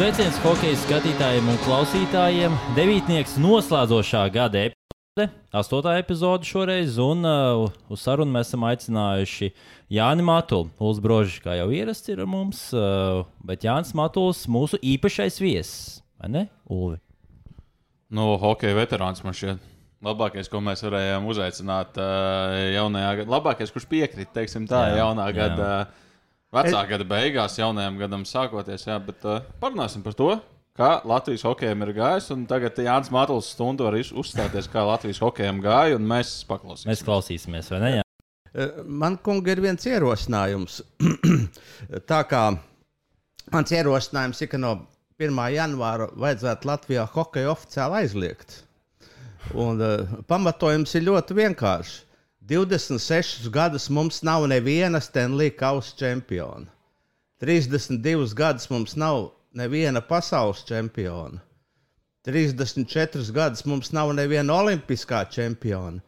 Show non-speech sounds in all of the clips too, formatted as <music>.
Sveiciens hokeja skatītājiem un klausītājiem. Devītnieks noslēdzošā gada epizode, astotā epizode šoreiz, un uh, uz sarunu mēs esam aicinājuši Jāni Matulu. Uls Brožs, kā jau ierasts, ir ar mums, uh, bet Jānis Matuls mūsu īpašais viesis. Vai ne, Ulvi? No hokeja veterāns man šķiet. Labākais, ko mēs varējām uzaicināt uh, jaunajā gadā, labākais, kurš piekrīt, teiksim, tā Jā, jaunā jā. gada, vecā gada beigās, jaunajam gadam sākoties. Jā, bet uh, parunāsim par to, kā Latvijas hokejam ir gājis. un Tagad Jānis Matls stundu var uzstāties, kā Latvijas hokejam gāja, un mēs paklausīsimies. Mēs klausīsimies, vai ne? Jā? Eh, Man, kungi, ir viens ierosinājums. <clears throat> Tā kā mans ierosinājums ir, ka no 1. janvāra vajadzētu Latvijā hokeju oficiāli aizliegt. Un, uh, pamatojums ir ļoti vienkāršs. 26 gadus mums nav neviena Stanley Kausa čempiona. 32 gadus mums nav neviena pasaules čempiona. 34 gadus mums nav neviena olimpiskā čempiona.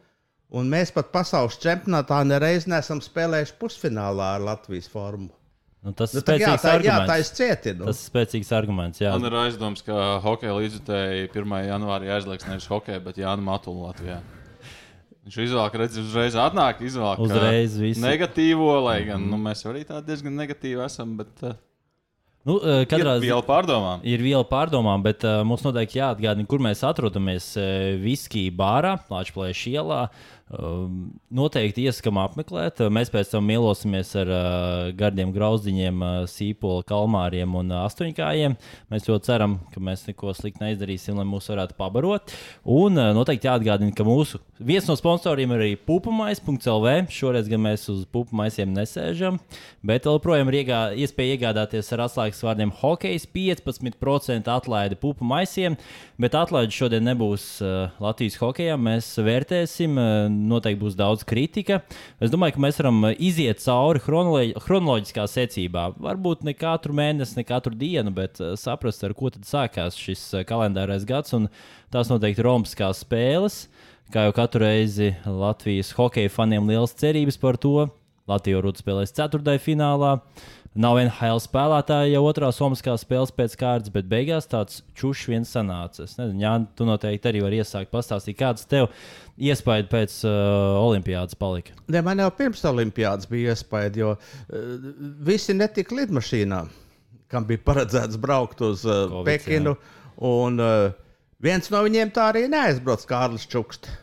Un mēs pat pasaules čempionātā nereiz neesam spēlējuši pusfinālā ar Latvijas formu. Nu, tas ir Nu, tā, jā, spēcīgs tā, jā, arguments. tā ir cieti. Nu. Tas ir spēcīgs arguments. Jā, Man ir aizdoms, ka hokeja līdzjutēji 1. janvārī aizliegs nevis hokeju, bet Jānu Matulu Latvijā. Viņš izvēlējās, redz, uzreiz atnāk, izvēlējās Uzreiz visu. negatīvo, lai gan nu, mēs arī tādi diezgan negatīvi esam. Bet, uh, nu, uh, katrā ir viela pārdomām. ir viela pārdomām, bet uh, mums noteikti jāatgādina, kur mēs atrodamies. Uh, Viskija bārā, Latvijas ielā. Uh, noteikti ieskam apmeklēt. Uh, Mēs pēc tam mielosimies ar uh, gardiem grauzdiņiem, sīpolu, kalmāriem un astoņkājiem. Mēs ļoti ceram, ka mēs neko sliktu neizdarīsim, lai mūs varētu pabarot. Un noteikti jāatgādina, ka mūsu viens no sponsoriem ir arī pupamais.lv. Šoreiz gan mēs uz pupamaisiem nesēžam, bet vēl projām ir iegā, iespēja iegādāties ar atslēgas vārdiem hokejs 15% atlaide pupamaisiem, bet atlaide šodien nebūs Latvijas hokejā. Mēs vērtēsim, noteikti būs daudz kritika. Es domāju, ka mēs varam uh, iziet cauri chronoloģi chronoloģiskā secībā. Varbūt ne katru mēnesi, ne katru dienu, bet uh, saprast, ar ko tad sākās šis uh, kalendārais gads. Tās noteikti ir Romas spēles. Kā jau katru reizi Latvijas hokeja faniem liels cerības par to. Latvija jau rūtas spēlēs ceturtajā finālā. Nav NHL spēlētāja jau otrā somiskā spēles pēc kārtas, bet beigās tāds čušs viens sanāca. Jā, tu noteikti arī vari iesākt pastāstīt, kāds tev iespējas pēc uh, olimpiādas palika. Ne, man jau pirms olimpiādas bija iespēja, jo uh, visi netika lidmašīnā, kam bija paredzēts braukt uz uh, Covid, Pekinu. Un, uh, viens no viņiem tā arī neaizbrauc, Kārlis Čukste.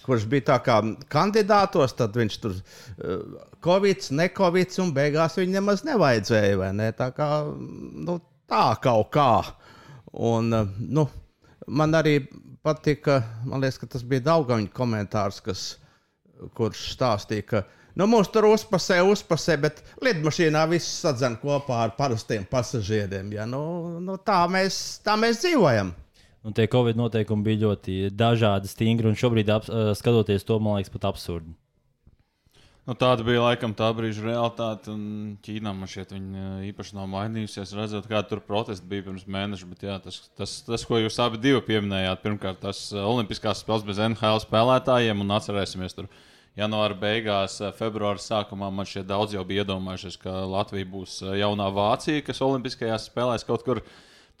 Kurš bija tā kā kandidātos, tad viņš tur uh, Covid, ne Covid, un beigās viņam nemaz nevajadzēja. vai Ne? Tā kā nu, tā kaut kā. Un, uh, nu, man arī patika, man liekas, ka tas bija Daugaņa komentārs, kas, kurš stāstīja, ka nu, mums tur uzpasē, uzpasē, bet lidmašīnā viss sadzen kopā ar parastiem pasažieriem. Ja? Nu, nu, tā, mēs, tā mēs dzīvojam. Un tie Covid noteikumi bija ļoti dažādi, stingri, un šobrīd, ap, uh, skatoties to, man liekas, pat absurdi. Nu, tāda bija laikam tā brīža realitāte. Ķīnā man šķiet, viņa īpaši nav mainījusies. Redzot, kāda tur protesti bija pirms mēneša. Bet, jā, tas, tas, tas, ko jūs abi pieminējāt, pirmkārt, tas uh, Olimpiskās spēles bez NHL spēlētājiem. Un atcerēsimies, tur janvāra beigās, uh, februāra sākumā man šķiet daudz jau bija iedomājušies, ka Latvija būs uh, jaunā Vācija, kas Olimpiskajās spēlēs kaut kur.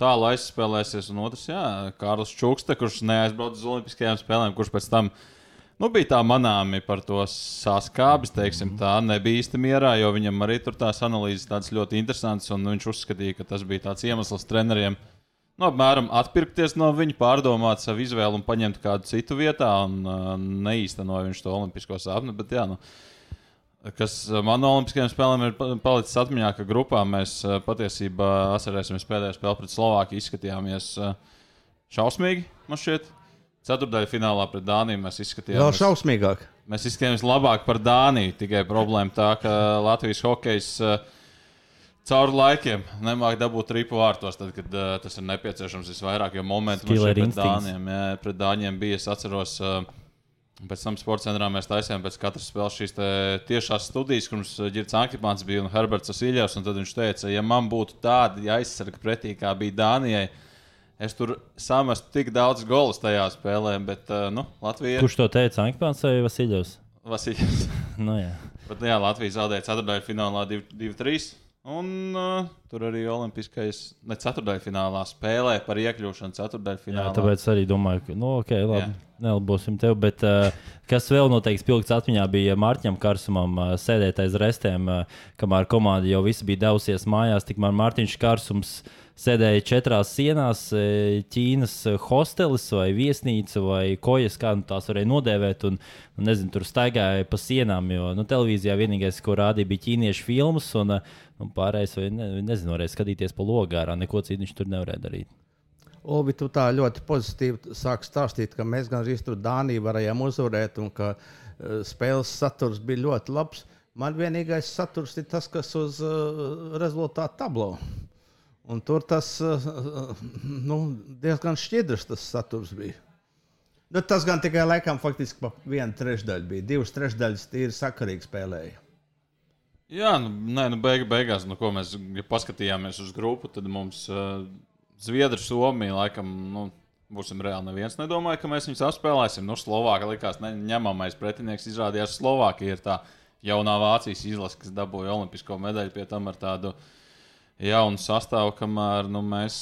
Tālu aizspēlēsies, un otrs, jā, Kārlis Čukste, kurš neaizbrauca uz Olimpiskajām spēlēm, kurš pēc tam nu, bija tā manāmi par to saskābis, teiksim, tā nebija īsti mierā, jo viņam arī tur tās analīzes tādas ļoti interesantas, un viņš uzskatīja, ka tas bija tāds iemesls treneriem. Nu, apmēram atpirkties no viņa, pārdomāt savu izvēli un paņemt kādu citu vietā, un uh, neīstenoja viņš to olimpisko sapni. Bet, jā, nu, uh, man no Olimpiskajām spēlēm ir pa- palicis atmiņā, ka grupā mēs uh, patiesībā atcerēsimies pēdējo spēli pret Slovākiju, izskatījāmies uh, šausmīgi, man šķiet. Ceturtajā finālā pret Dāniju mēs Vēl izskatījāmies. šausmīgāk. Mēs izskatījāmies labāk par Dāniju. Tikai problēma tā, ka Latvijas hokejs cauri laikiem nemāķi dabūt tripu vārtos, tad, kad uh, tas ir nepieciešams visvairāk. Jo momentu mums šeit pret. Dāniem, jā, pret Dāņiem bija. Es atceros, uh, pēc tam sporta centrā mēs taisījām pēc katras spēles šīs tiešās studijas, kur mums Girts Ankipāns bija un Herberts Asiljevs. un Tad viņš teica, ja man būtu tādi aizsargi pretī, kā bija Dānijai. Es tur samestu tik daudz golus tajā spēlē, bet uh, nu, Latvija Kurš to teica? Ankpāns vai Vasiljovs? Vasiljevs. <laughs> Nu, jā. Bet, jā, Latvija zaudēja 4. finālā 2-3. Un uh, tur arī Olimpiskais ne ceturdaļfinālā spēlē par iekļūšanu ceturdaļfinālā. Jā, tāpēc arī domāju, ka, nu, ok, labi, nelabosim tev. Bet uh, kas vēl noteikti spilgts atmiņā bija Mārķam Karsumam uh, sēdēt aiz restēm, uh, kamēr komanda jau visi bija devusies mājās, tikmēr Mārtiņš Karsums sēdēja četrās sienās, e, Ķīnas hostelis vai viesnīca vai kojas, kā nu, tās varēja nodēvēt. Un, un nezinu, tur staigāja pa sienām, jo nu, televīzijā vienīgais, ko rādīja, bija ķīniešu filmas. Un, e, un pārējais, ne, nezinu, varēja skatīties pa logārā. Neko citu viņš tur nevarēja darīt. Obi, tu tā ļoti pozitīvi sāki stāstīt, ka mēs gan arī tur Dāniju varējām uzvarēt un ka uh, spēles saturs bija ļoti labs. Man vienīgais saturs ir tas, kas uz uh, rezultātu tablo. Un tur tas nu, diezgan šķidrs tas saturs bija. Nu, tas gan tikai laikam faktiski pa vienu trešdaļu bija. Divas trešdaļas tīri sakarīgi spēlēja. Jā, nu, nē, nu beig, beigās, nu, ko mēs ja paskatījāmies uz grupu, tad mums uh, Zviedri, Somija, laikam, nu, būsim reāli. Neviens nedomāja, ka mēs viņus apspēlēsim. Nu, Slovākija likās, ne, ņemamais pretinieks izrādījās Slovākija. Ir tā jaunā Vācijas izlase, kas dabūja olimpisko medaļu pie tam ar tādu uh, jaunu sastāvu, kamēr nu, mēs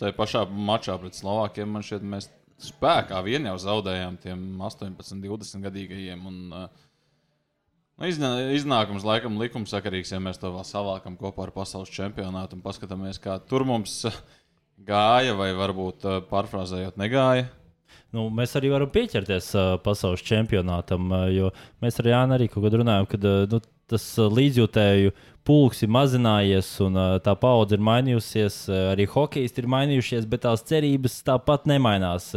tajā pašā mačā pret Slovākiem man šķiet, mēs spēkā vien jau zaudējām tiem 18, 20 gadīgajiem. Un, uh, Nu, iznākums laikam likumsakarīgs, ja mēs to vēl savākam kopā ar pasaules čempionātu un paskatāmies, kā tur mums gāja, vai varbūt pārfrāzējot, negāja. Nu, mēs arī varam pieķerties uh, pasaules čempionātam, uh, jo mēs ar Jānu arī kaut kad runājam, ka uh, nu, tas līdzjūtēju pulks ir mazinājies un tā paudze ir mainījusies. Arī hokejisti ir mainījušies, bet tās cerības tāpat nemainās.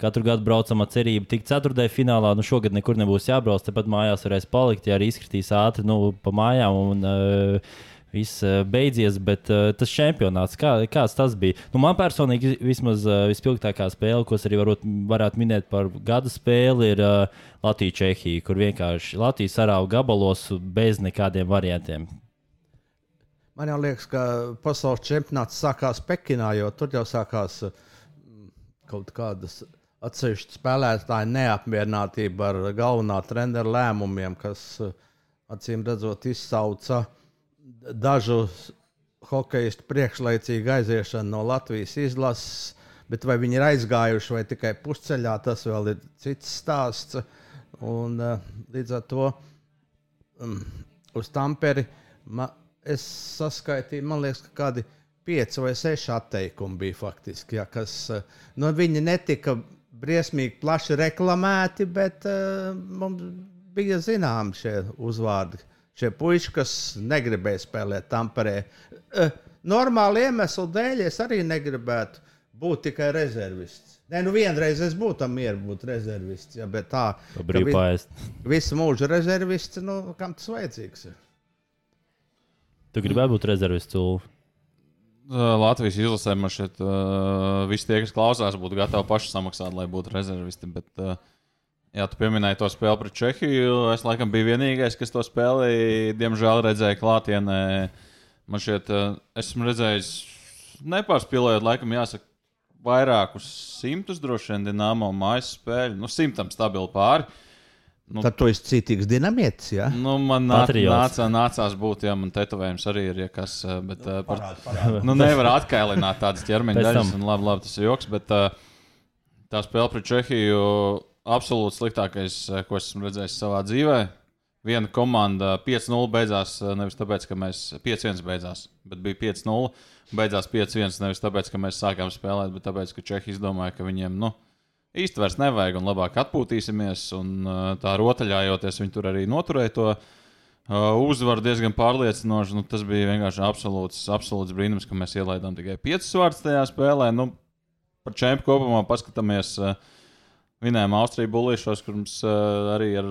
Katru gadu braucam ar cerību tikt ceturtajā finālā. Nu, šogad nekur nebūs jābrauc, tepat mājās varēs palikt, ja arī izkritīs ātri nu, pa mājām. Un, uh, Viss beidzies, bet uh, tas čempionāts, kā, kāds tas bija? Nu, man personīgi vismaz uh, vispilgtākā spēle, ko es arī varot, varētu minēt par gada spēli, ir uh, Latvija-Čehija, kur vienkārši Latvija sarāva gabalos bez nekādiem variantiem. Man jau liekas, ka pasaules čempionāts sākās Pekinā, jo tur jau sākās mm, kaut kādas atsevišķas spēlētāju neapmierinātība ar galvenā treneru lēmumiem, kas acīm redzot izsauca dažu hokeistu priekšlaicīgu aiziešanu no Latvijas izlases. Bet vai viņi ir aizgājuši vai tikai pusceļā, tas vēl ir cits stāsts. Un, līdz ar to um, uz Tamperi man, es saskaitīju, man liekas, ka kādi pieci vai seši atteikumi bija faktiski. Ja, kas, eh, nu, viņi netika briesmīgi plaši reklamēti, bet uh, mums bija zināmi šie uzvārdi. Šie puiši, kas negribēja spēlēt Tamperē. Uh, normāli iemeslu dēļ es arī negribētu būt tikai rezervists. Nē, nu vienreiz es būtu mieru būt rezervists, ja, bet tā. Brīvpājas. Visu mūžu rezervists, nu, kam tas vajadzīgs? Ir? Tu gribētu būt rezervists Ulf? Latvijas izlasē man šeit uh, visi tie, kas klausās, būtu gatavi paši samaksāt, lai būtu rezervisti. Bet, uh, jā, tu pieminēji to spēli pret Čehiju. Es laikam biju vienīgais, kas to spēli, diemžēl, redzēja klātienē. Man šeit, uh, esmu redzējis, nepārspīlējot, laikam, jāsaka, vairākus simtus droši vien Dienāmo mājas spēļu. Nu, simtam stabili pāri. Uh, Nu, Tad tu esi citīgs dinamietis. Ja? Nu, man nāc, nācā, nācās būt, ja man tetovējums arī ir, ja kas. Eh, bet, uh, par, parād, parād. Nu, nevar atkailināt tādas ķermeņa daļas, un labi, labi, tas ir joks. Bet uh, tā spēle pret Čehiju absolūti sliktākais, ko esmu redzējis savā dzīvē. Viena komanda 5-0 beidzās nevis tāpēc, ka mēs 5-1 beidzās, bet bija 5-0. Beidzās 5-1 nevis tāpēc, ka mēs sākām spēlēt, bet tāpēc, ka Čehi izdomāja, ka viņiem, nu, īsti vairs nevajag un labāk atpūtīsimies. Un, tā rotaļājoties, viņi tur arī noturēja to uzvaru diezgan pārliecinoši. Nu, tas bija vienkārši absolūts, absolūts brīnums, ka mēs ielaidām tikai 5 vārdus tajā spēlē. Nu, par čempionu kopumā paskatāmies. Vinējām Austriju bulīšos, kur mums arī ar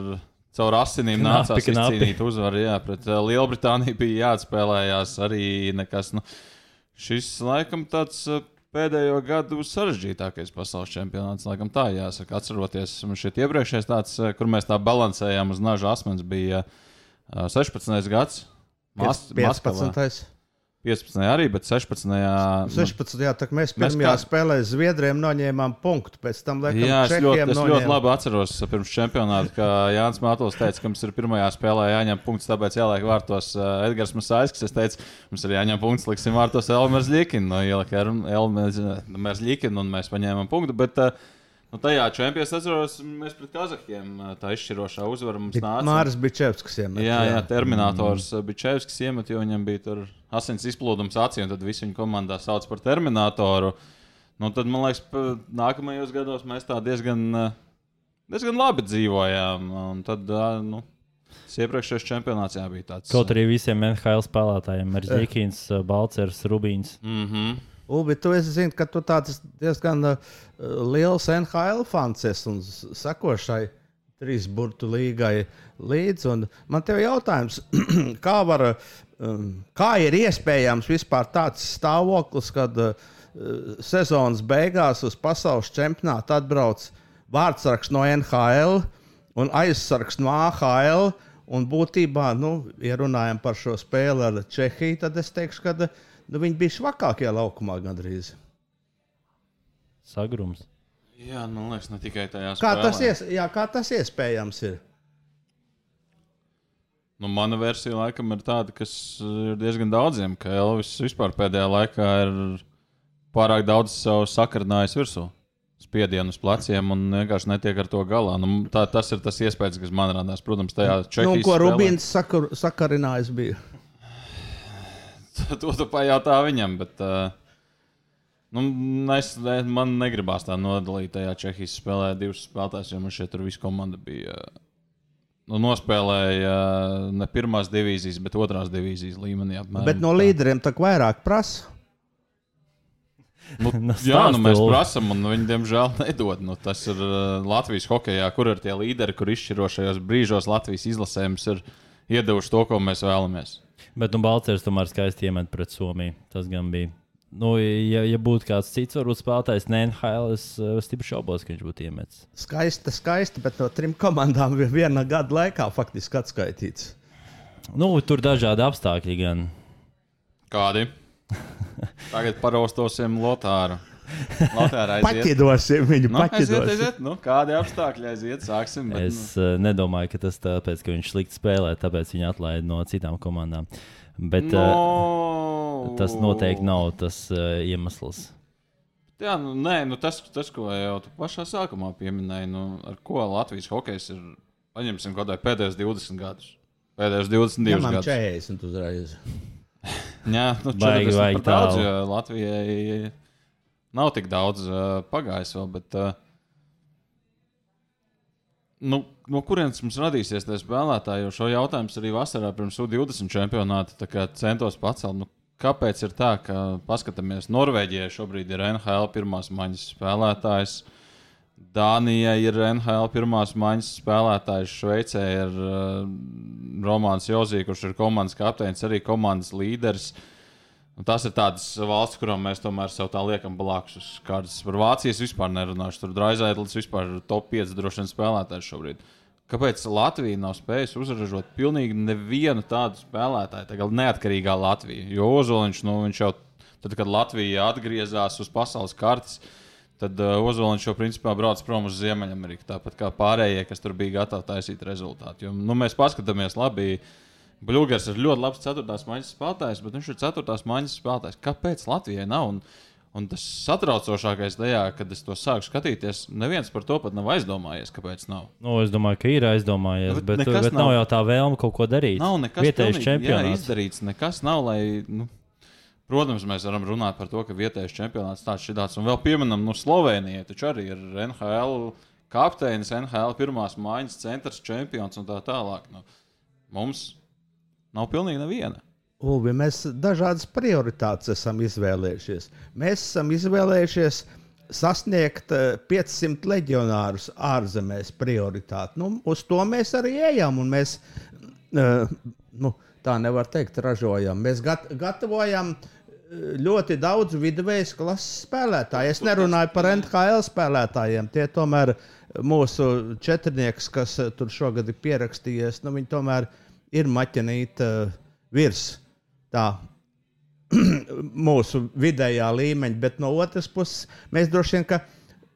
caur asinīm nācās izcīnīt uzvaru. Jā, pret Lielbritāniju bija jāatspēlējās arī nekas. Nu, šis laikam tāds pēdējo gadu sarežģītākais pasaules čempionāts. Laikam tā jāsaka, atceroties šeit iepriekšējais tāds, eh, kur mēs tā balansējām uz naža asmens, bija 16. Eh, gads. Mas 15. 15. arī, bet 16. 16. Jā, tā kā mēs Mēs pirmajā kā- spēlē Zviedriem noņēmām punktu, pēc tam laikam Jā, es ļoti, es ļoti noņēma. labi atceros pirms čempionāta, ka Jānis Mātos teica, ka mums ir pirmajā spēlē jāņem punkts, tāpēc jāliek vārtos uh, Edgars Masājs. Es teicu, mums ir jāņem punkts, liksim vārtos Elmers Ļikins. No ielika Elmers Ļikins un mēs paņēmām punktu. Bet, uh, Nu, tajā čempionā es atceros, mēs pret Kazahiem tā izšķirošā uzvara mums nāca. Māris Bičevskis iemet. Jā, jā, Terminators mm. bija Čevskis iemet, jo viņam bija tur asins izplūdums acī, un tad visi viņa komandā sauc par Terminatoru. Nu, tad, man liekas, nākamajos gados mēs tā diezgan, diezgan labi dzīvojām. Un tad, nu, tas iepriekšējais čempionāts jā, bija tāds. Kaut arī visiem NHL spēlētājiem ir Zikins, Balcers, Rubīns. Mm -hmm. Ubi, tu esi zini, ka tu tāds diezgan uh, liels NHL fans esi un s- seko šai trīs burtu līgai līdzi. Un Man te ir jautājums, <clears throat> kā, var, um, kā ir iespējams vispār tāds stāvoklis, kad uh, sezonas beigās uz pasaules čempionātu atbrauc vārdsargs no NHL un aizsargs no AHL. Un būtībā, nu, ja runājam par šo spēli ar Čehiju, tad es teikšu, ka nu, viņi bija švakākie laukumā gandrīz. Sagrums. Jā, nu, man liekas, ne tikai tajā Kā spēlē. tas, ies, jā, kā tas iespējams ir? Nu, mana versija laikam ir tāda, kas ir diezgan daudziem, ka Elvis vispār pēdējā laikā ir pārāk daudz savu sakarinājis virsū. Spiedienu uz pleciem un vienkārši netiek ar to galā. Nu, tā, tas ir tas iespējas, kas man radās. Protams, tajā Nu, Čehijas ko spēlē. Rubīns sakar, sakarinājis bija? <laughs> to tu pajautā viņam. Bet, uh, nu, es, man negribās tā nodalīt tajā Čehijas spēlē divus spēlētājus, jo man šeit tur viss komanda bija. Uh, nu, nospēlēja uh, ne pirmās divīzijas, bet otrās divīzijas līmenī. Apmēram. Bet no līderiem tā vairāk prasa. Nu, <laughs> Nu, jā, nu, mēs prasām, un viņi, diemžēl, <laughs> nedod. Nu, tas ir uh, Latvijas hokeja, kur ir tie līderi, kur izšķirošajos brīžos Latvijas izlasējums ir iedevuši to, ko mēs vēlamies. Bet nu, Balcers tomēr skaisti iemet pret Somiju. Tas gan bija. Nu, ja, ja būtu kāds cits, varbūt spēlētājs, ne NHL, es uh, stipri šaubos, ka viņš būtu iemetis. Skaista, skaista, bet no trim komandām vi- <laughs> viena gada laikā faktiski atskaitīts. Nu, tur dažādi apstākļi gan. Kādi? <laughs> Tagad paraustosim Lotāru. Aiziet. Paķidosim viņu, Nu, aiziet, paķidosim. aiziet. Nu, kādi apstākļi aiziet? Sāksim. Bet, Es uh, nedomāju, ka tas tāpēc, ka viņš slikti spēlē, tāpēc viņu atlaida no citām komandām. Bet nu, uh, no... tas noteikti nav tas uh, iemesls. Jā, nu, nē, nu, tas, tas, ko jau tu pašā sākumā pieminēji, nu, ar ko Latvijas hokejs ir, paņemsim kaut kādai pēdējos 20 gadus. Pēdējos 22 Jā, man gadus. 40 uzreiz. <laughs> Jā, nu, Baigi, 40 baigi par daudz, jo Latvijai nav tik daudz uh, pagājis vēl. Bet, uh, nu, no kurienes mums radīsies tie spēlētāji? Jo šo jautājumu arī vasarā pirms U20 čempionāta centos pacelt. Nu, kāpēc ir tā, ka paskatāmies, Norvēģijai šobrīd ir NHL pirmās maņas spēlētājs? Dānijai ir NHL pirmās maņas spēlētājs, Šveicē ir uh, Romanis Jozī, kurš ir komandas kapteinis, arī komandas līderis. Un tas ir tāds valsts, kurām mēs tomēr sev tā liekam blakus. uz kārtas. Par Vācijas vispār nerunāšu. Tur Draizaitlis vispār ir top 5 droši vien spēlētājs šobrīd. Kāpēc Latvija nav spējusi uzražot pilnīgi nevienu tādu spēlētāju, tagad neatkarīgā Latvija? Jo Ozoliņš, nu, viņš jau tad, kad Latvija atgriezās uz pasaules kartes, tad uh, Ozoliņš jau principā brauc prom uz Ziemeļameriku. Tāpat kā pārējie, kas tur bija gatavi taisīt rezultātu. Jo, nu, mēs paskatāmies labi. Bluegers ir ļoti labs ceturtās maņas spēlētājs, bet viņš ir ceturtās maņas spēlētājs. Kāpēc Latvijai nav? Un, un tas satraucošākais tajā, kad es to sāku skatīties, neviens par to pat nav aizdomājies, kāpēc nav. Nu, es domāju, ka ir aizdomājies, Bet bet, bet, bet nav nav- jau tā vēlme kaut ko darīt. Nav nekas Vietējais pilnīgi, jā, čempionāts. izdarīts. Nekas nav, lai. Nu, protams, mēs varam runāt par to, ka vietējais čempionāts tāds ir tāds. Un vēl pieminam, nu, Slovenija taču arī ir NHL kapteinis, NHL pirmās mājas centrs, čempions un tā tālāk. Nu, mums nav pilnīgi neviena. Uvi, mēs dažādas prioritātes esam izvēlējušies. Mēs esam izvēlējušies sasniegt eh, 500 leģionārus ārzemēs prioritāti. Nu, uz to mēs arī ejam. un Mēs, eh, nu, tā nevar teikt, ražojam. Mēs gat gatavojam eh, ļoti daudz viduvējas klases spēlētāju. Es nerunāju par NHL spēlētājiem. Tie tomēr mūsu četrnieks, kas eh, tur šogad ir pierakstījies, nu, viņi tomēr ir maķinīti uh, virs tā <clears throat> mūsu vidējā līmeņa, bet no otras puses mēs droši vien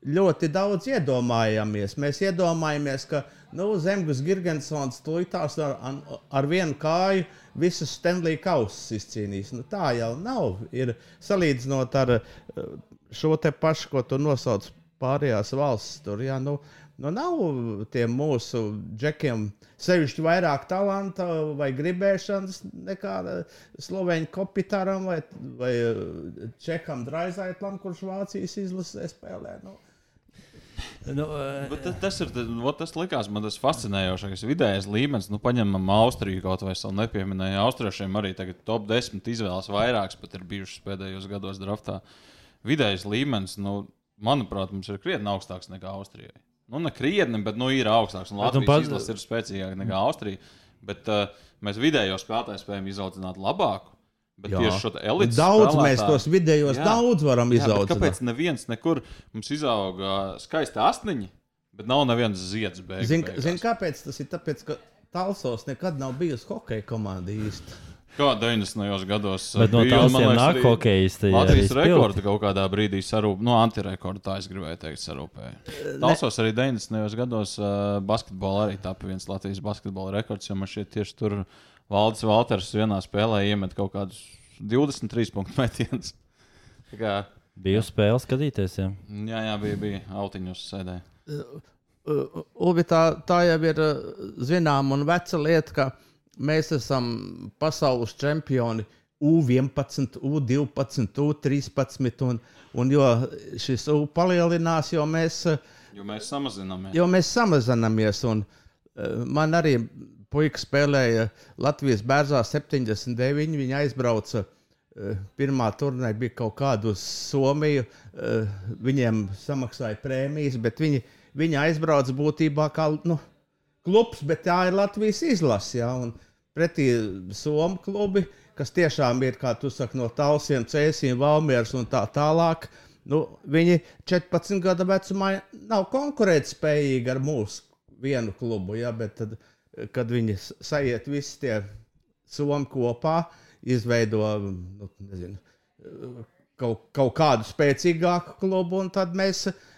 ļoti daudz iedomājamies. Mēs iedomājamies, ka nu, Zemgus Gigantsons tuitās ar, ar vienu kāju visus Stanley kausus izcīnījis. Nu, tā jau nav. Ir salīdzinot ar eh, šo te pašu, ko tu nosauc pārējās valsts. Tur, jā, nu, nu, nav tiem mūsu džekiem sevišķi vairāk talanta vai gribēšanas nekā Slovēņu kopitāram vai, vai Čeham Draizaitam, kurš Vācijas izlasē spēlē. Nu, Nu, uh, tas, tas ir tas, likās man tas fascinējošākais. Vidējais līmenis, nu, paņemam Austriju kaut vai vēl nepieminēju. Austriešiem arī tagad top 10 izvēles vairākas pat ir bijušas pēdējos gados draftā. Vidējais līmenis, nu, manuprāt, mums ir krietni augstāks nekā Austrijai. Nu, ne krietni, bet nu, ir augstāks. Un Latvijas pat... izlase ir spēcīgāka nekā Austrija. Bet uh, mēs vidējo spēlētāju spējam izaudzināt labāku. Bet jā. tieši šo elites daudz spēlētā... mēs tos vidējos jā. daudz varam izaugt. Kāpēc neviens nekur mums izauga skaisti asniņi, bet nav nevienas zieds beigas? Zini, zin, kāpēc tas ir? Tāpēc, ka Talsos nekad nav bijusi hokeja komanda īsti. Kā 90. gados bet no bija, man liekas, nāk hokejisti. Latvijas rekordu kaut kādā brīdī sarūpēja, no antirekordu tā es gribēju teikt, sarūpēja. Talsos arī 90. gados uh, basketbolā arī tāpa viens Latvijas basketbola rekords, jo man šķiet tieši tur Valdis Valters vienā spēlē iemet kaut kādus 23 punktu metienus. <laughs> Kā... Bija spēle skatīties. Jā, jā, jā bija, bija autiņus sēdē. Ubi, tā, tā jau ir zināma un veca lieta, ka mēs esam pasaules čempioni U11, U12, U13. Un, un jo šis U palielinās, jo mēs, jo mēs samazināmies. Jo mēs samazināmies un, man arī puika spēlēja Latvijas bērnā 79. Viņa aizbrauca. Eh, pirmā turnīra bija kaut kāda uz Somiju. Eh, viņiem samaksāja prēmijas, bet viņi, viņi aizbrauca būtībā kā nu, klubs, bet tā ir Latvijas izlase. Ja, pretī Somu klubi, kas tiešām ir, kā tu saki, no Talsiem, Cēsīm, Valmieras un tā tālāk. Nu, viņi 14 gadu vecumā nav konkurētspējīgi ar mūsu vienu klubu. Ja, bet tad, kad viņi sajiet visi tie somi kopā, izveido nu, nezinu, kaut, kaut kādu spēcīgāku klubu, un tad mēs. Mēs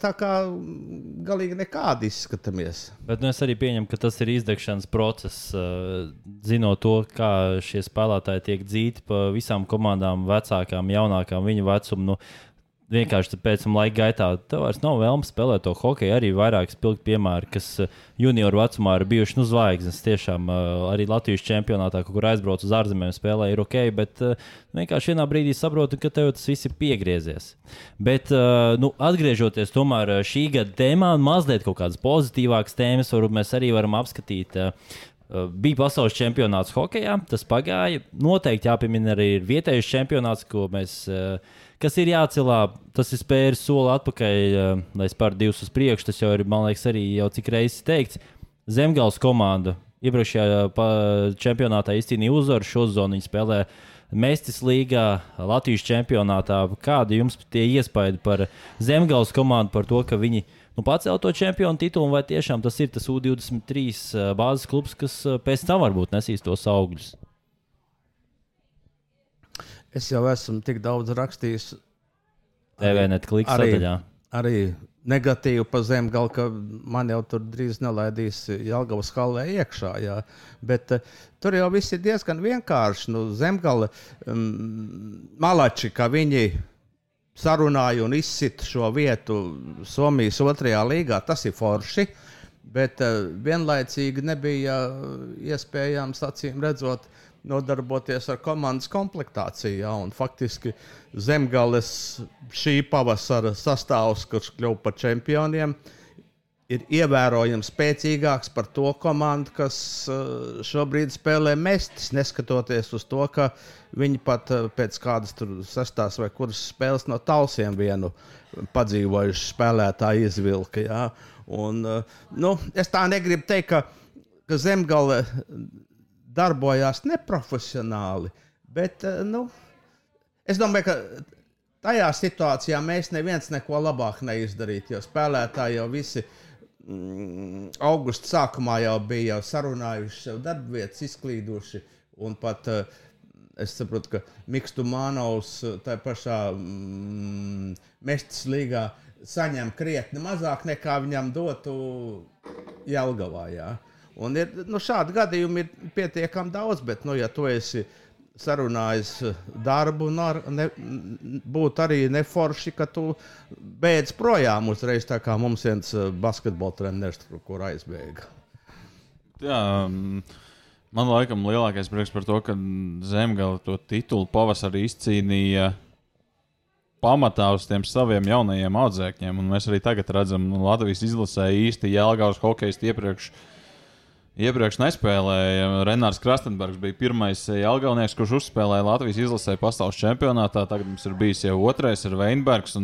tā kā galīgi nekādi izskatāmies. Bet nu, es arī pieņemu, ka tas ir izdegšanas process. Zinot to, kā šie spēlētāji tiek dzīti pa visām komandām, vecākām, jaunākām, viņu vecumu. Nu, vienkārši pēc tam laika gaitā tev vairs nav vēlme spēlēt to hokeju. Arī vairāk spilgti piemēri, kas eh, junioru vecumā ir bijuši nu, zvaigznes. Tiešām eh, arī Latvijas čempionātā, kur aizbrauc uz ārzemēm, spēlē ir ok, bet eh, vienkārši vienā brīdī saprotu, ka tev tas viss ir piegriezies. Bet, nu, atgriežoties tomēr šī gada tēmā, mazliet kaut kādas pozitīvākas tēmas, varbūt mēs arī varam apskatīt. Bija pasaules čempionāts hokeja, tas pagāja. Noteikti jāpiemina arī vietējais čempionāts, ko mēs kas ir jācelā. Tas ir spēris soli atpakaļ, uh, lai spērtu divus uz priekšu. Tas jau ir, man liekas, arī jau cik reizes teikts. Zemgals komanda iepriekšējā čempionātā izcīnīja uzvaru. Šo zonu viņi spēlē Mēstis līgā, Latvijas čempionātā. Kādi jums tie iespaidi par Zemgals komandu, par to, ka viņi nu, pacēla to čempionu titulu, vai tiešām tas ir tas U23 bāzes klubs, kas pēc tam varbūt nesīs tos augļus? Es jau esmu tik daudz rakstījis. TVNet kliks arī, sadaļā. arī negatīvi pa zemi, gal, ka man jau tur drīz nelaidīs Jālgavas halē iekšā. Jā. Bet uh, tur jau viss ir diezgan vienkārši. Nu, zemgala um, malači, ka viņi sarunāja un izsita šo vietu Somijas otrajā līgā, tas ir forši. Bet uh, vienlaicīgi nebija iespējams, acīm redzot, nodarboties ar komandas komplektāciju. Ja, faktiski Zemgales šī pavasara sastāvs, kurš kļuva par čempioniem, ir ievērojami spēcīgāks par to komandu, kas eh, šobrīd spēlē mestis, neskatoties uz to, ka viņi pat eh, pēc kādas sestās vai kuras spēles no talsiem vienu padzīvojušu spēlētāju izvilka. Ja. Un, eh, nu, es tā negribu teikt, ka, ka Zemgale darbojās neprofesionāli. Bet, eh, nu, es domāju, ka tajā situācijā mēs neviens neko labāk neizdarītu. Jo spēlētāji jau visi mm, augusta sākumā jau bija jau sarunājuši sev darba vietas, izklīduši un pat uh, es saprotu, ka Mikls Manovs tā pašā mm, Mestas līgā saņem krietni mazāk nekā viņam dotu Jelgavā. Jā. Un ir, nu, šādi gadījumi ir pietiekami daudz, bet, nu, ja tu esi sarunājis darbu, nu, ne, būtu arī neforši, ka tu beidz projām uzreiz, tā kā mums viens eh, basketbola treneris tur aizbēga. Jā, um, man laikam lielākais prieks par to, ka Zemgala to titulu pavasarī izcīnīja pamatā uz tiem saviem jaunajiem audzēkņiem. Un mēs arī tagad redzam, ka nu, Latvijas izlasē īsti Jēlgājas hokeja iepriekš. Iepriekš nespēlēja. Renārs Krastenbergs bija pirmais Jālgaunieks, kurš uzspēlēja Latvijas izlasē pasaules čempionātā. Tagad mums ir bijis jau otrais, ir Veinbergs.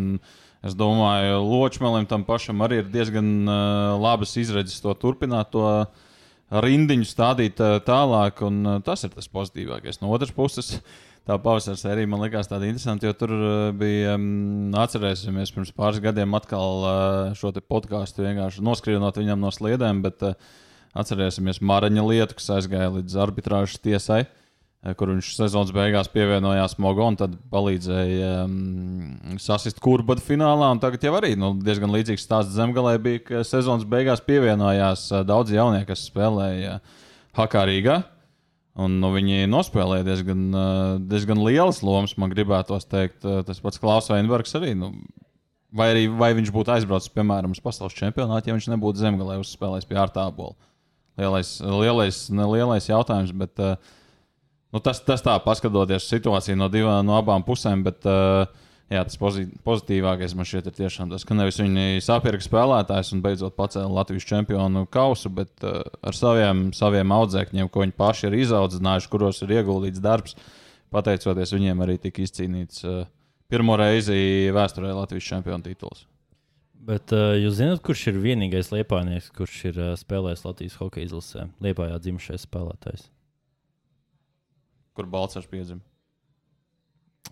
Es domāju, Ločmelim tam pašam arī ir diezgan uh, labas izredzes to turpināt, to rindiņu stādīt uh, tālāk. Un, uh, tas ir tas pozitīvākais. No otras puses, tā pavasara sērija man likās tāda interesanta, jo tur uh, bija, um, atcerēsimies, pirms pāris gadiem atkal uh, šo podkāstu vienkārši noskrienot viņam no sliedēm, bet uh, atcerēsimies Maraņa lietu, kas aizgāja līdz arbitrāžas tiesai. Kur viņš sezonas beigās pievienojās Mogo un tad palīdzēja um, sasist kurbadu finālā. Tagad jau arī nu, diezgan līdzīgs stāsts Zemgalē bija, ka sezonas beigās pievienojās uh, daudz jaunieku, kas spēlēja Hakārīgā. Uh, Un, nu, viņi nospēlēja diezgan, diezgan lielas lomas, man gribētos teikt. Tas pats Klaus Veinbergs arī. Nu, vai, arī, vai viņš būtu aizbraucis, piemēram, uz pasaules čempionātu, ja viņš nebūtu zemgalē uzspēlējis pie ārtābola. Lielais, lielais, lielais jautājums, bet nu, tas, tas tā, paskatoties situāciju no, divā, no abām pusēm. Bet, uh, jā, tas pozitīvākais man šķiet ir tiešām tas, ka nevis viņi sapirka spēlētājs un beidzot pacēla Latvijas čempionu kausu, bet uh, ar saviem, saviem audzēkņiem, ko viņi paši ir izaudzinājuši, kuros ir ieguldīts darbs, pateicoties viņiem arī tika izcīnīts pirmo reizi vēsturē Latvijas čempionu tituls. Bet uh, jūs zināt, kurš ir vienīgais liepājnieks, kurš ir uh, spēlējis Latvijas hokeja izlasē? Liepājā dzimušais spēlētājs. Kur Balčers piedzima?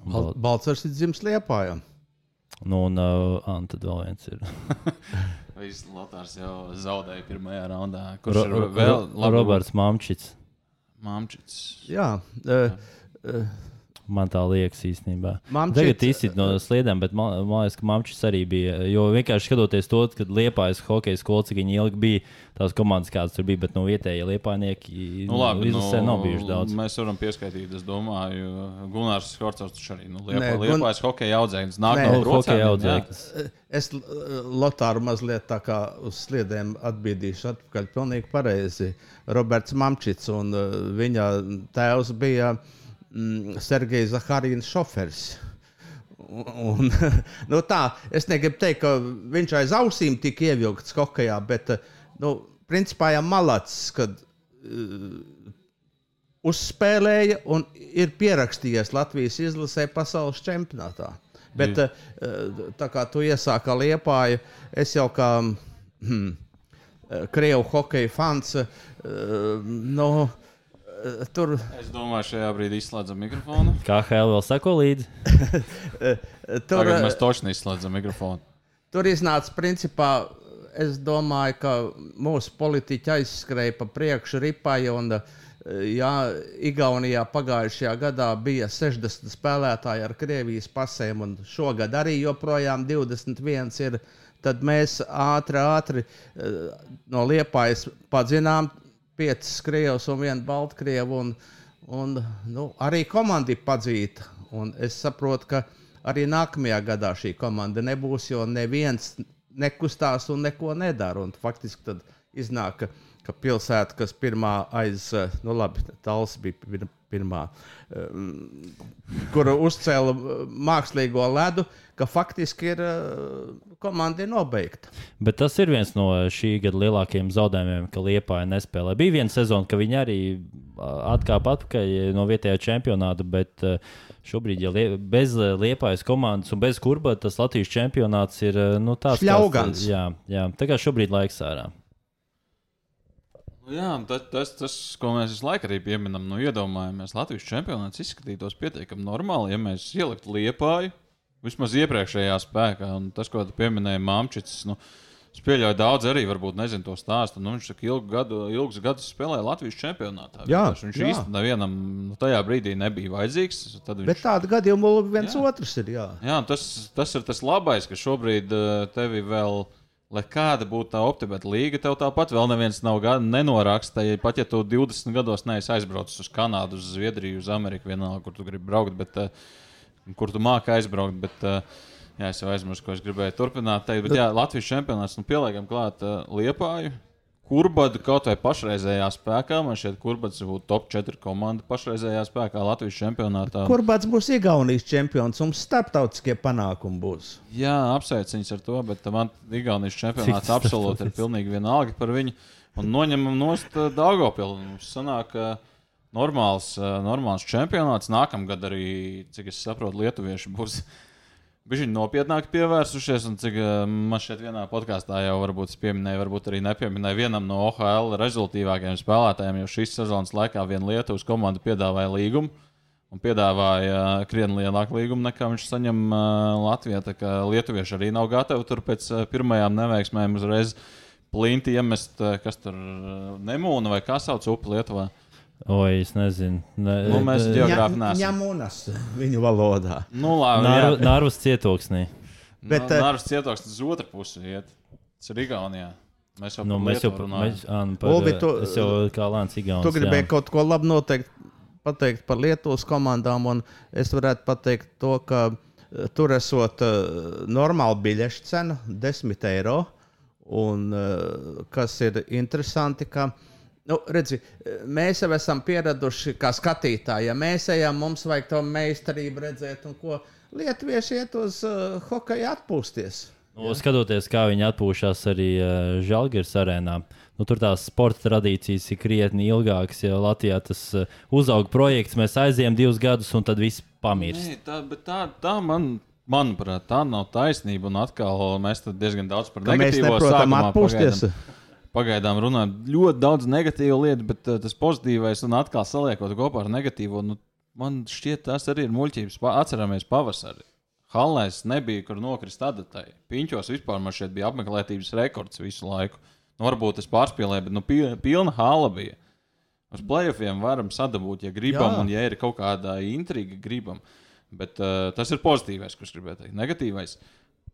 Bal Balčers ir dzimis Liepājā. Nu, un uh, tad vēl viens ir. <laughs> Viss Lotārs jau zaudēja pirmajā raundā. Kurš Ro ir vēl? Roberts Mamčits. Mamčits. Jā. Uh, uh, Man tā liekas īstenībā. Mamčits, Tagad izsit no sliedēm, bet man, man liekas, ka Mamčits arī bija. Jo vienkārši skatoties to, kad Liepājas hokeja skola, cik ilgi bija, tās komandas, kādas tur bija, bet no vietējie liepājnieki nu, labi, nu, nav bijuši daudz. Mēs varam pieskaitīt, es domāju, Gunārs Skorcovs taču arī. Nu, Liepā, Nē, Liepājas gun... hokeja audzēknis. Nāk Nē, no hokeja audzēknis. Es Lotāru mazliet tā kā uz sliedēm atbīdīšu atpakaļ. Pilnīgi pareizi. Roberts Mamčits un uh, viņa tēvs bija. Uh, mm, Sergejs Zaharīns šoferis. Un, <laughs> nu tā, es negribu teikt, ka viņš aiz ausīm tika ievilkts hokeja, bet nu, principā jau malacis, kad uh, uzspēlēja un ir pierakstījies Latvijas izlasē pasaules čempionātā. Bet uh, tā kā tu iesāki liepāju, es jau kā hmm, krievu hokeja fans. Uh, nu, no, tur. Es domāju, šajā brīdī izslēdzam mikrofonu. Kā HL vēl sako līdzi? <laughs> tur Tagad mēs točni izslēdzam mikrofonu. Tur iznāca principā. Es domāju, ka mūsu politiķi aizskrēja pa priekšu ripai. Un, jā, Igaunijā pagājušajā gadā bija 60 spēlētāji ar Krievijas pasēm, un šogad arī joprojām 21 ir. Tad mēs ātri, ātri no Liepājas padzinām piecas krievas un viena baltkrievu. Un, un, nu, arī komanda ir padzīta. Un es saprotu, ka arī nākamajā gadā šī komanda nebūs, jo neviens nekustās un neko nedara. Un faktiski tad iznāk, ka, ka pilsēta, kas pirmā aiz, nu labi, Tals bija pirmā, um, kur uzcēla mākslīgo ledu, ka faktiski ir uh, komanda ir nobeigta. Bet tas ir viens no šī gada lielākajiem zaudējumiem, ka Liepāja nespēlē. Bija viena sezona, ka viņi arī atkāpa atpakaļ no vietējā čempionāta, bet šobrīd, ja lie, bez Liepājas komandas un bez kurba, tas Latvijas čempionāts ir nu, tāds - ļaugans. Jā, jā, tā kā šobrīd laiks ārā. Nu jā, tas, tas, tas, ko mēs visu laiku arī pieminam, nu, iedomājamies, Latvijas čempionāts izskatītos pietiekami normāli, ja mēs ieliktu liepāju vismaz iepriekšējā spēkā. Un tas, ko tu pieminēji, Māmčits, nu, Es pieļauju, daudz arī varbūt nezinu to stāstu. Nu, viņš ilgu gadu, ilgus gadus spēlēja Latvijas čempionātā. Jā, Vienkārši viņš īstenībā nevienam nu, tajā brīdī nebija vajadzīgs. Viņš... Bet tādu gadījumu viens Jā. otrs ir. Jā. Jā, tas, tas ir tas labais, ka šobrīd uh, tevi vēl. Lai kāda būtu tā optimāla līga, tev tāpat vēl neviens nav. Ja pat ja tu 20 gados neesi aizbraucis uz Kanādu, uz Zviedriju, uz Ameriku, vienalga, kur tu gribi braukt, bet uh, kur tu māki aizbraukt. Bet, uh, jā, es jau aizmirsu, ko es gribēju turpināt teikt. Bet, jā, Latvijas čempionāts, nu, pieliekam klāt uh, Liepāju. Kurbada kaut vai pašreizējā spēkā, man šķiet, Kurbads būtu top 4 komanda pašreizējā spēkā Latvijas čempionātā. Kurbats būs Igaunijas čempions un starptautiskie panākumi būs. Jā, apsveic viņus ar to, bet man Igaunijas čempionāts absolūti ir pilnīgi vienalga par viņu. Un noņemam nost Dāngopilu. Mums sanāk, ka normāls, eh, normāls čempionāts nākamgad arī, cik es saprotu, lietuvieši būs. <laughs> Viņi nopietnāk pievērsušies, un cik eh, man šeit vienā podkāstā jau varbūt es pieminēju, varbūt arī nepieminēju vienam no OHL rezultātīvākajiem spēlētājiem, jo šīs sezonas laikā viena Lietuvas komanda piedāvāja līgumu un piedāvāja krietni lielāku līgumu nekā viņš saņem Latvijā. Tā kā lietuvieši arī nav gatavi tur pēc pirmajām neveiksmēm uzreiz plinti iemest, kas tur nemūna vai kā sauc upi Lietuvā. Oi, es nezinu. Ne, Nu, mēs eh, Geogrāfi neesam. ņemunas viņu valodā. Nu, labi, Nāru- jā. Nārvas cietoksnī. Bet, Bet, eh, Nāras cietoksnis uz otru pusi iet. Tas ir Igaunijā. Mēs jau Nu, mēs jau runājam. mēs, ā, nu, par, Ulvi, tu- es jau kā Lāns Igaunis. Tu gribēji kaut ko labu noteikt, pateikt par Lietuvas komandām, un es varētu pateikt to, ka eh, tur esot uh, normāla biļešu cena - 10 eiro. Un uh, kas ir interesanti, ka nu, redzi, mēs jau esam pieraduši, kā skatītāji, ja mēs ejam, mums vajag to meistarību redzēt, un ko lietuvieši iet uz uh, hokeja atpūsties. Nu, skatoties, kā viņi atpūšas arī uh, Žalgiris arēnā. Nu, tur tās sporta tradīcijas ir krietni ilgākas. Ja Latvijā tas uh, uzauga projekts, mēs aizējām divus gadus, un tad viss pamirst. Nē, tā, bet tā, tā man, manuprāt, tā nav taisnība. Un atkal mēs diezgan daudz par Ka mēs negatīvo neprotam sākumā atpūsties. pagaidām- Pagaidām runājam ļoti daudz negatīvu lietu, bet uh, tas pozitīvais un atkal saliekot kopā ar negatīvo, nu, man šķiet, tas arī ir muļķības. Pa, atceramies pavasari. Hallēs nebija, kur nokrist adatai. Piņķos vispār man šeit bija apmeklētības rekords visu laiku. Nu, varbūt es pārspīlēju, bet nu, pi- pilna hala bija. Uz playoffiem varam sadabūt, ja gribam, Jā. Un ja ir kaut kāda intriga, gribam. Bet uh, tas ir pozitīvais, ko es gribēju teikt. Negatīvais.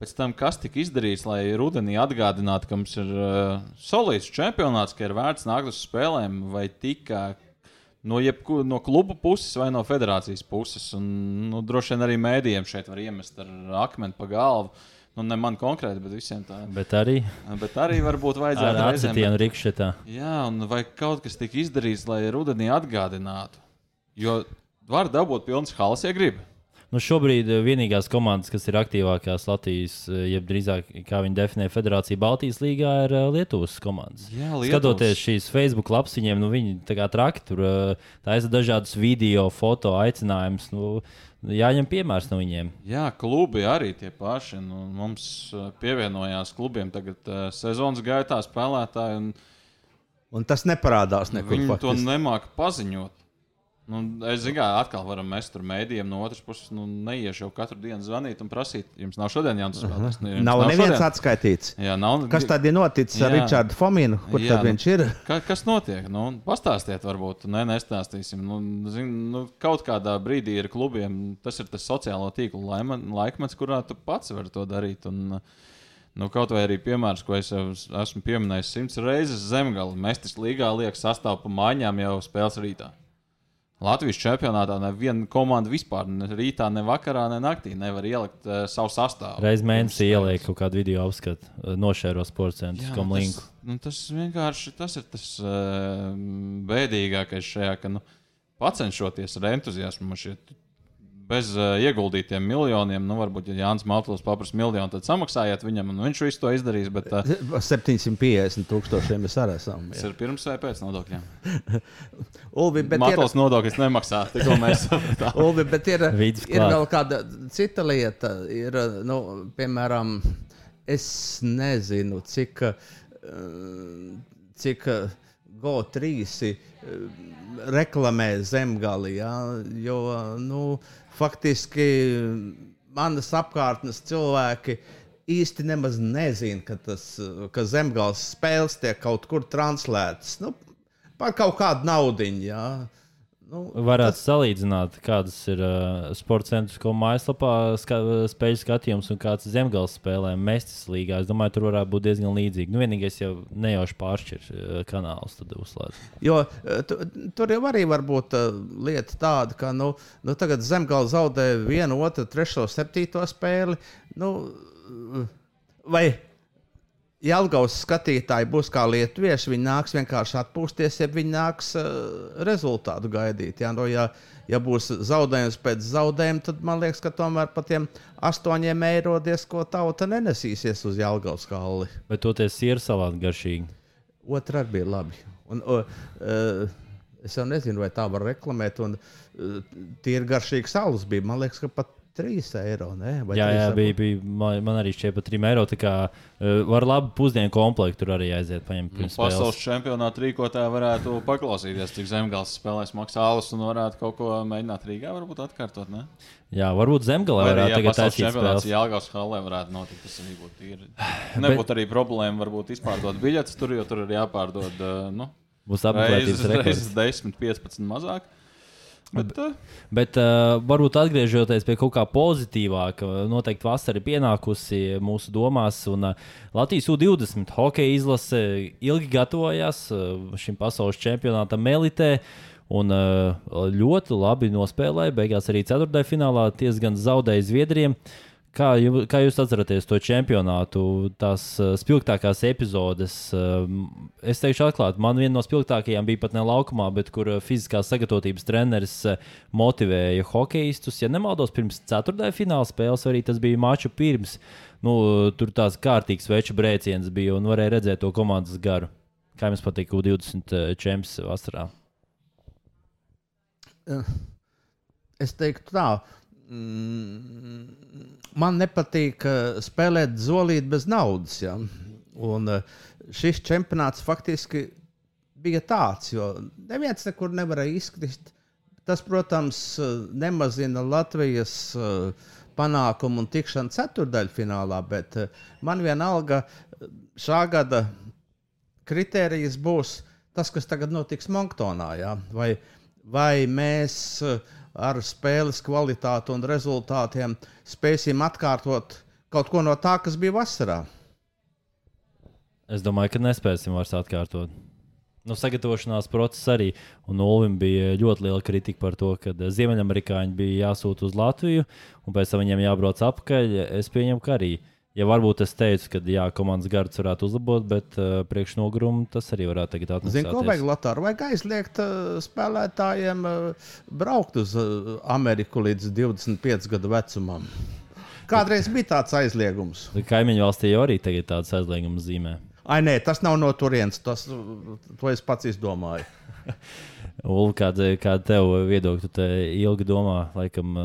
Pēc tam, kas tika izdarīts, lai rudenī atgādinātu, ka mums ir uh, solīts čempionāts, ka ir vērts nākt uz spēlēm, vai tikai no, jebku, no kluba puses vai no federācijas puses. Un, nu, droši vien arī mēdījiem šeit var iemest ar akmeni pa galvu. Nu, ne man konkrēti, bet visiem tā. Bet arī Bet arī varbūt ar vajadzētu reizēm- acīm rīkšķetā. Jā, un vai kaut kas tika izdarīts, lai rudenī atgādinātu? Jo var dabūt pilnas halas, ja grib. Nu, šobrīd eh, vienīgās komandas, kas ir aktīvākās Latvijas, eh, jeb drīzāk, kā viņi definē, Federācija Baltijas līgā, ir eh, Lietuvas komandas. Jā, Skatoties šīs Facebook lapas, viņiem nu, viņi tā kā traki tur taisa dažādus video, foto aicinājumus. Nu, jāņem piemērs no viņiem. Jā, klubi arī tie paši. Nu, mums pievienojās klubiem tagad uh, sezonas gaitā spēlētāji, un Un tas neparādās nekur. viņi to faktiski. nemāca paziņot. Nu, es zinu, kā atkal varam mest tur mēdījiem no otras puses. Nu, neiešu jau katru dienu zvanīt un prasīt, jums nav šodien jāņem spēlētājs. Nu, jums Nav neviens šodien? atskaitīts. Jā, nav. Kas tad ir noticis ar Jā. Richardu Fominu? Kur Jā, tad nu- viņš ir? <laughs> Ka, kas notiek? Nu, pastāstiet, varbūt. Nē, nestāstīsim. Nu, zin, nu, kaut kādā brīdī ir klubiem, tas ir tas sociālo tīklu laikmets, kurā tu pats vari to darīt. Un, nu, kaut vai arī piemērs, ko es esmu pieminējis simts reizes zemgala. Mestis līgā liek sastāv pa mājām jau spēles rītā. Latvijas čempionātā neviena komanda vispār ne rītā, ne vakarā, ne naktī nevar ielikt uh, savu sastāvu. Reizes mēnesī ieliek kaut kādu video apskatu, eh, nošēro sporta centru, kam linku. nu, tas vienkārši tas ir tas uh, bēdīgākais šajā, ka nu, pacenšoties ar entuziasmu šķiet, bez uh, ieguldītiem miljoniem, nu, varbūt, ja Jānis Maltls paprasa miljonu, tad samaksājiet viņam, un viņš visu to izdarīs. Bet <laughs> uh, 750 tūkstošiem mēs arī esam. tas ir pirms vai pēc nodokļiem. <laughs> <laughs> Ulvi, bet ir, Matls nodokļus nemaksā, mēs. Ulvi, bet ir, ir vēl kāda cita lieta. Ir, nu, piemēram, es nezinu, cik, eh, cik GO3 reklamē zemgali. Ja? Jo nu, faktiski manas apkārtnes cilvēki īsti nemaz nezina, ka, tas, ka zemgāles spēles tiek kaut kur translētas. Nu, par kaut kādu naudu. Ja. Nu, Varētu tas... salīdzināt, kādas ir uh, sporta centra mājaslapā ska, spēļu skatījums un kāds ir zemgāles spēlē Mēstis līgā. Es domāju, tur varētu būt diezgan līdzīgi. Nu, vienīgais jau nejauši pāršķirs uh, kanāls, tad uzslēdz. Jo tu, tur jau arī var būt uh, lieta tāda, ka nu, nu, tagad zemgāle zaudē vienu, otru, trešo, septīto spēli. Nu, vai Jelgavas skatītāji būs kā lietuvieši. Viņi nāks vienkārši atpūsties, ja viņi nāks uh, rezultātu gaidīt. Ja, no, ja, ja būs zaudējums pēc zaudējuma, tad man liekas, ka tomēr par tiem astoņiem eiro diezko tauta nenesīsies uz Jelgavas kalni. Bet toties ir salāti garšīgi. Otra arī bija labi. Un, uh, es jau nezinu, vai tā var reklamēt. Un, uh, tie ir garšīgi salas bija. Man liekas, ka pat 3 eiro. Ne? Vai jā, jā bija, bija, man, man arī šķiet, pa 3 eiro. Tā kā uh, var labi pusdienu komplektu tur arī aiziet. Paņemt, nu, pasaules čempionāta rīkotāji varētu paklausīties, cik zemgāles spēlēs maksā alus un varētu kaut ko mēģināt Rīgā varbūt atkārtot. Ne? Jā, varbūt zemgālē varētu tagad taisīt spēles. Jā, Jālgās halē varētu notikt. Tas arī būtu tīri. <sighs> Nebūtu Bet... arī problēma varbūt izpārdot biļetes tur, jo tur ir jāpārdod. Uh, nu, Būs apmeklētības rekords. 10, 15 mazāk. Uh... bet uh, varbūt atgriežoties pie kaut kā pozitīvāka, noteikti vasara ir pienākusi mūsu domās. Un, uh, Latvijas U-20 hokeja izlase ilgi gatavojās uh, šim pasaules čempionātam Melitē. Un uh, ļoti labi nospēlēja. Beigās arī ceturtajā finālā diezgan zaudēja Zviedrijiem. Kā, jū, kā jūs atceraties to čempionātu, tās uh, spilgtākās epizodes? Uh, es teikšu, atklāti, man viena no spilgtākajām bija pat ne laukumā, bet kur uh, fiziskās sagatavotības treneris motivēja hokeistus. Ja nemaldos, pirms ceturtajā fināla spēles, arī tas bija maču pirms. Nu, tur tāds kārtīgs veču brēciens bija un varēja redzēt to komandas garu. Kā jums patīk U20 čempions vasarā? Es teiktu tā. Mm, man nepatīk spēlēt zolīti bez naudas. Ja? Un šis čempionāts faktiski bija tāds, jo neviens nekur nevarēja izkrist. Tas, protams, nemazina Latvijas panākumu un tikšanu ceturdaļfinālā, bet man vienalga šā gada kritērijs būs tas, kas tagad notiks Monktonā. Ja? Vai, vai mēs ar spēles kvalitāti un rezultātiem spēsim atkārtot kaut ko no tā, kas bija vasarā? Es domāju, ka nespēsim vairs atkārtot. Nu, sagatavošanās process arī. Un Olim bija ļoti liela kritika par to, ka Ziemeļamerikāņi bija jāsūta uz Latviju, un pēc tam viņiem jābrauc atpakaļ. Es pieņemu, ka arī. Ja varbūt es teicu, ka jā, komandas gards varētu uzlabot, bet uh, priekšnogurumu tas arī varētu tagad attīstīt. Zinu, ko vajag Latvijā? Vajag aizliegt uh, spēlētājiem uh, braukt uz uh, Ameriku līdz 25 gadu vecumam. Kādreiz bija tāds aizliegums. Kaimiņu valstī jau arī tagad tāds aizliegums zīmē. Ai, nē, tas nav no turienes. Tas, to es pats izdomāju. <laughs> Ulu, kāda, kāda tev viedokļa? Tu ilgi domā, laikam,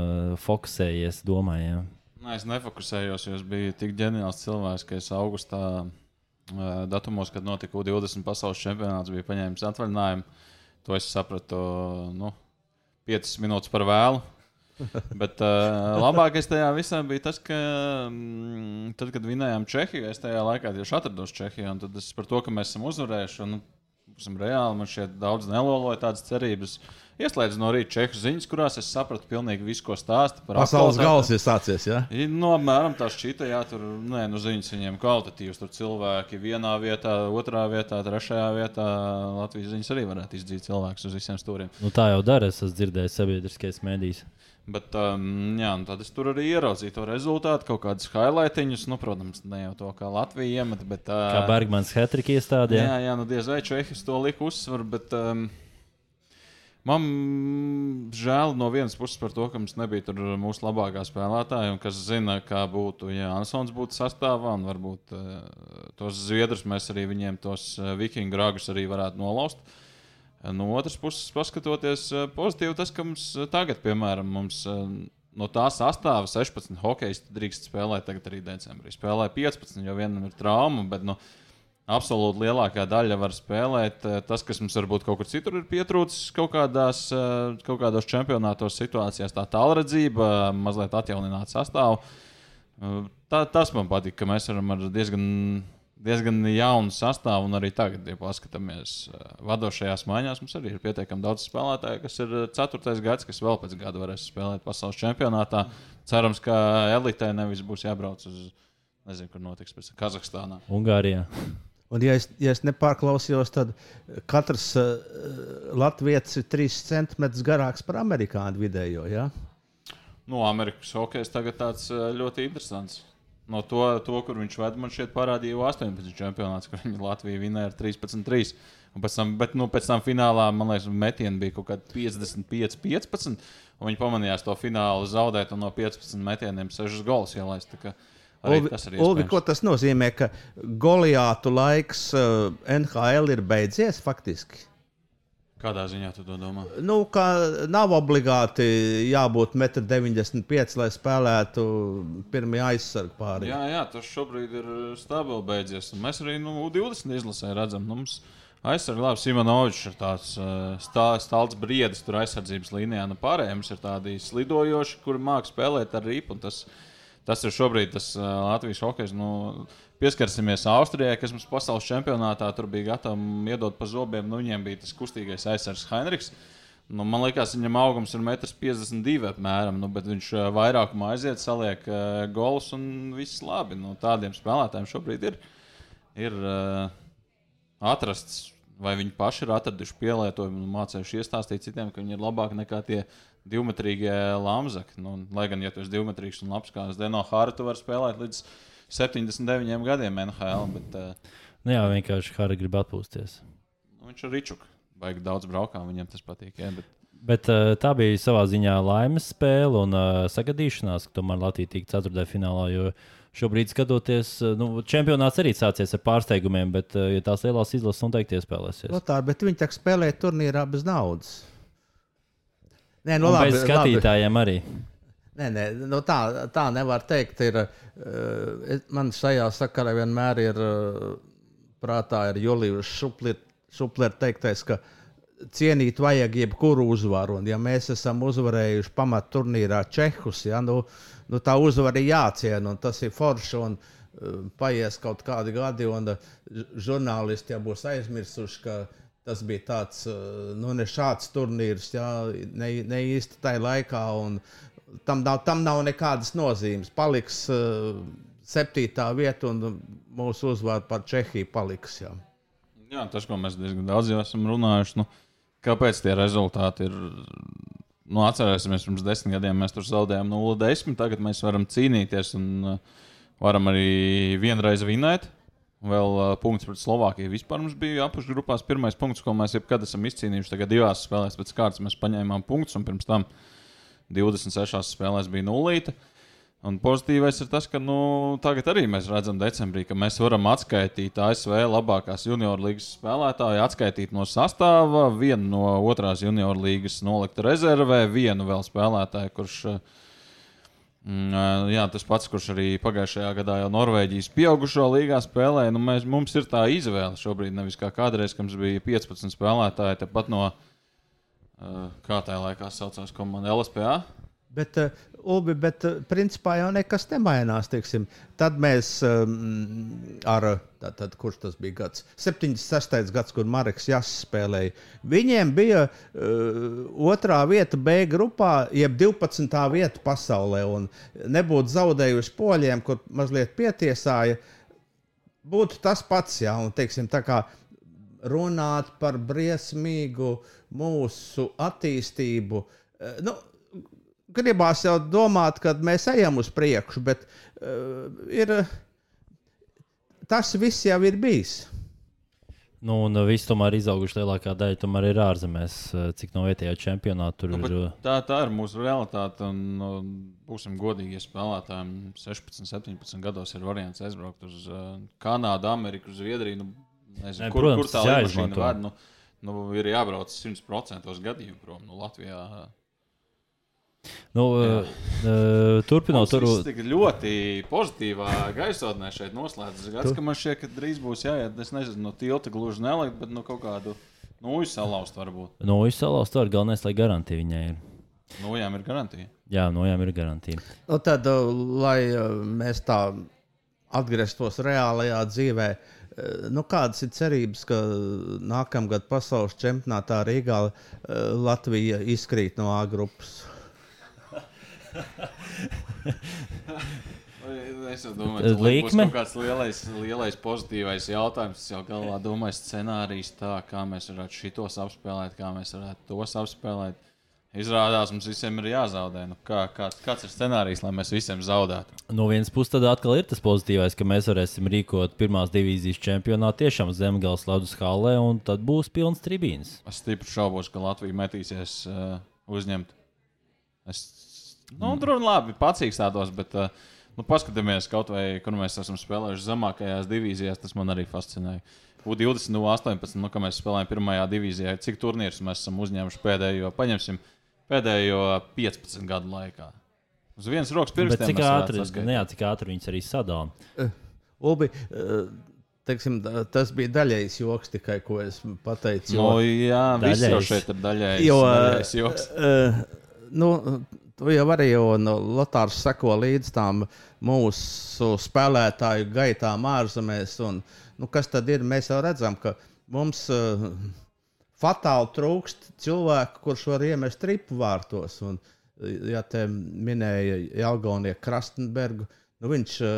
fokusējies, domājot. Nē, es nefokusējos, jo es biju tik ģeniāls cilvēks, ka es augustā datumos, kad notika U20 pasaules čempionāts, biju paņēmis atvaļinājumu. To es sapratu nu, 5 minūtes par vēlu. <laughs> Bet uh, labākais tajā visā bija tas, ka um, tad, kad vinējām Čehiju, es tajā laikā tieši atrados Čehijā. Tad es par to, ka mēs esam uzvarējuši. Un, nu, reāli, man šeit daudz neloloja tādas cerības. Ieslēdzu no rīta čehu ziņas, kurās es sapratu pilnīgi visu, ko stāsta par pasaules gals. Ir sācies, ja? No apmēram tā šķita, jā, tur nē, nu, ziņas viņiem kvalitatīvas. Tur cilvēki vienā vietā, otrā vietā, trešajā vietā. Latvijas ziņas arī varētu izdzīt cilvēkus uz visiem stūriem. Nu, tā jau dara, es esmu dzirdējis sabiedriskais mēdījis. Bet, um, jā, nu tad es tur arī ieraudzīju to rezultātu, kaut kādus highlightiņus. Nu, protams, ne jau to kā Latvija iemet, bet. Uh, kā Bergmans Hetrika iestādē. Jā, jā, nu diez vai Čehijas to lika uzsver, bet. Um, Man žēl no vienas puses par to, ka mums nebija mūsu labākā spēlētāja, un kas zina, kā būtu, ja Ansons būtu sastāvā, un varbūt uh, tos zviedrus mēs arī viņiem tos uh, vikingu ragus arī varētu nolauzt. Uh, no otras puses, paskatoties uh, pozitīvi, tas, ka mums uh, tagad, piemēram, mums, uh, no tā sastāvā 16 hokeja drīkst spēlēt tagad arī decembrī. Spēlē 15, jo vienam ir trauma, bet nu, no, absolūti lielākā daļa var spēlēt. Eh, tas, kas mums varbūt kaut kur citur ir pietrūcis, kaut, kādās, eh, kaut kādos čempionātos situācijās, tā tālredzība, mazliet atjaunināta sastāvā. Eh, tā, tas man patīk, ka mēs varam ar diezgan, diezgan jaunu sastāvu, un arī tagad, ja paskatāmies uh, vadošajās maiņās, mums arī ir pietiekami daudz spēlētāju, kas ir uh, ceturtais gads, kas vēl pēc gada varēs spēlēt pasaules čempionātā. Cerams, ka elitē nevis būs jābrauc uz, nezinu, kur notiks pēc Kazahstānā. Ungārijā. Un, ja es, ja es nepārklausījos, tad katrs uh, Latvijas ir 3 centimetrus garāks par amerikāņu vidējo. Ja? Nu, Amerikas hokejs tagad tāds ļoti interesants. No to, to kur viņš ved, man šeit parādīja jau 18 čempionāts, kur viņi Latviju vinēja ar 13-3. Un pēc tam, bet, nu, pēc tam finālā, man liekas, metieni bija kaut kādi 55, 15. Un viņi pamanījās to finālu zaudēt un no 15 metieniem 6 gols ielaist. Ulvi, Ulvi, ko tas nozīmē, ka Goliātu laiks uh, NHL ir beidzies faktiski? Kādā ziņā tu to domā? Nu, ka nav obligāti jābūt 1,95 m, lai spēlētu pirmie aizsargu pāri. Jā, jā, tas šobrīd ir stabili beidzies. Un mēs arī nu, 20 izlasē redzam, nu, mums aizsargi labi. Simonovičs ir tāds stā, stalts briedis tur aizsardzības līnijā. Nu, pārējiem ir tādi slidojoši, kuri māks spēlēt ar ripu. un Tas, tas ir šobrīd tas uh, Latvijas hokejs. Nu, Pieskarsimies Austrijai, kas mums pasaules čempionātā tur bija gatava iedot pa zobiem. Nu, viņiem bija tas kustīgais aizsargs Heinrichs. Nu, man liekas, viņam augums ir 1,52 m apmēram, nu, bet viņš ā, vairākumā aiziet, saliek uh, golus un viss labi. Nu, tādiem spēlētājiem šobrīd ir, ir uh, atrasts, vai viņi paši ir atraduši pielietojumu un mācījuši iestāstīt citiem, ka viņi ir labāki nekā tie divmetrīgie lamzaki. Nu, lai gan, ja tu esi divmetrīgs un labs kā Zdeno Hāra, tu vari spēlēt līdz 79 gadiem NHL, bet uh, Nu, jā, vienkārši Hara grib atpūsties. nu, viņš ir ričuks. Baigi daudz braukā, viņam tas patīk. Jā, bet... Bet uh, tā bija savā ziņā laimes spēle un uh, sagadīšanās, ka tomēr Latvija tika 4. finālā. Jo šobrīd, skatoties, nu, čempionāts arī sācies ar pārsteigumiem, bet uh, ja tās lielās izlases noteikti iespēlēsies. Nu, tā, bet viņi tā spēlē turnīrā bez naudas. Nē, nu, Un labi, bez labi. skatītājiem arī. Nē, nē nu tā, tā nevar teikt. Ir, uh, es- man šajā sakarā vienmēr ir uh, prātā ir Julijs Šuplers teiktais, ka cienīt vajag jebkuru uzvaru. Un, ja mēs esam uzvarējuši pamat turnīrā Čehus, ja, nu, nu, tā uzvara ir jāciena, un tas ir forši. Un, uh, Paies kaut kādi gadi, un uh, žurnālisti jau būs aizmirsuši, ka tas bija tāds, uh, nu, ne šāds turnīrs, jā, ne, ne īsti tajā laikā. Un, tam, nav, tam nav nekādas nozīmes. Paliks uh, septītā vieta, un mūsu uzvara par Čehiju paliks. Jā. Jā, tas, ko mēs diezgan daudz jau esam runājuši, nu, kāpēc tie rezultāti ir. Nu, atcerēsimies, pirms desmit gadiem mēs tur zaudējām 0-10. Tagad mēs varam cīnīties un uh, varam arī vienreiz vinēt. Vēl uh, punkts pret Slovākiju. Vispār mums bija apakšgrupās pirmais punkts, ko mēs jebkad esam izcīnījuši. Tagad divās spēlēs pēc kārtas mēs paņēmām punktus, un pirms tam 26 spēlēs bija nulīte. Un pozitīvais ir tas, ka nu, tagad arī mēs redzam, decembrī, ka mēs varam atskaitīt ASV labākās junior līgas spēlētāju, atskaitīt no sastāvā, vienu no otrās junior līgas nolikt rezervē, vienu vēl spēlētāju, kurš. mm, Jā, tas pats, kurš arī pagājušajā gadā jau Norvēģijas pieaugušo līgā spēlēja. Nu, mēs, mums ir tā izvēle šobrīd, nevis kā kādreiz, kad mums bija 15 spēlētāji, tepat no, uh, kā tajā laikā saucās komanda LSPA. Bet, uh, Ulbi, bet uh, principā jau nekas nemainās. Teiksim. Tad mēs um, ar, tātad, kurš tas bija gads? 76. gads, kur Marks Jānis spēlēja. Viņiem bija uh, otrā vieta B grupā, jeb 12. vieta pasaulē. Un nebūtu zaudējuši poļiem, kur mazliet pietiesāja. Būtu tas pats, jā, un teiksim, tā kā runāt par briesmīgu mūsu attīstību. eh, Nu, gribās jau domāt, ka mēs ejam uz priekšu, bet uh, ir, tas viss jau ir bijis. Nu, un viss tomēr izauguši lielākā daļa tomēr ir ārzemēs, eh, cik no vietējā čempionāta tur Nu, ir. bet tā, tā ir mūsu realitāte. Un, nu, būsim godīgi, ja spēlētājiem 16, 17 gados ir variants aizbraukt uz uh, Kanādu, Ameriku, Zviedriju. Nu, nezinu, Nē, kur, protams, kur tā jāizmanto. ved? Nu, nu, ir jābrauc 100% gadījumu prom no Latvijā. Nu, uh, turpinot, tur tik ļoti pozitīvā gaisotnē šeit noslēdzas gads, ka man šķiet, ka drīz būs jāiet. Es nezinu, no tilta gluži nelikt, bet no kaut kādu nūju salauzt varbūt. no izsalauzt var galvenais, lai garantija viņai ir. Nojām ir garantija. Jā, nojām ir garantija. Nu, tad, uh, lai mēs tā atgrieztos reālajā dzīvē, uh, nu, kādas ir cerības, ka nākamgad pasaules čempionātā Rīgā uh, Latvija izkrīt no A grupas? <laughs> Es domāju, ka tas būs kāds lielais, lielais pozitīvais jautājums. Es jau galvā domāju, scenārijs tā, kā mēs varētu šitos apspēlēt, kā mēs varētu tos apspēlēt. Izrādās, mums visiem ir jāzaudē. Nu, kā, kāds, kāds ir scenārijs, lai mēs visiem zaudētu? No vienas puses, tad atkal ir tas pozitīvais, ka mēs varēsim rīkot pirmās divīzijas čempionātu tiešām zemgājas ledus halē, un tad būs pilns tribīns. Es stipri šaubos, ka Latvija metīsies uh, uzņemt. Es nu, tur labi pacīkstātos, bet uh, nu, paskatāmies kaut vai, kur mēs esam spēlējuši zemākajās divīzijās. Tas man arī fascinēja. U20, no 18, nu, kad mēs spēlējām pirmajā divīzijā, cik turnīrus mēs esam uzņēmuši pēdējo, paņemsim, pēdējo 15 gadu laikā. Uz vienas rokas pirkstiem cik ātri, ne, jā, cik ātri viņas arī sadala? Ulbi, uh, teiksim, da- tas bija daļējs joks, tikai ko es pateicu. Nu, jā, viss jau Daļējs. šeit ir daļēji. Jo, daļējs joks. uh, nu, tu jau arī jau no Latvijas seko līdz tām mūsu spēlētāju gaitām ārzemēs. Un, nu, kas tad ir? Mēs jau redzam, ka mums uh, fatāli trūkst cilvēku, kurš var iemest tripu vārtos. Un, ja te minēja Jālgaunieku Krastenbergu, nu viņš uh,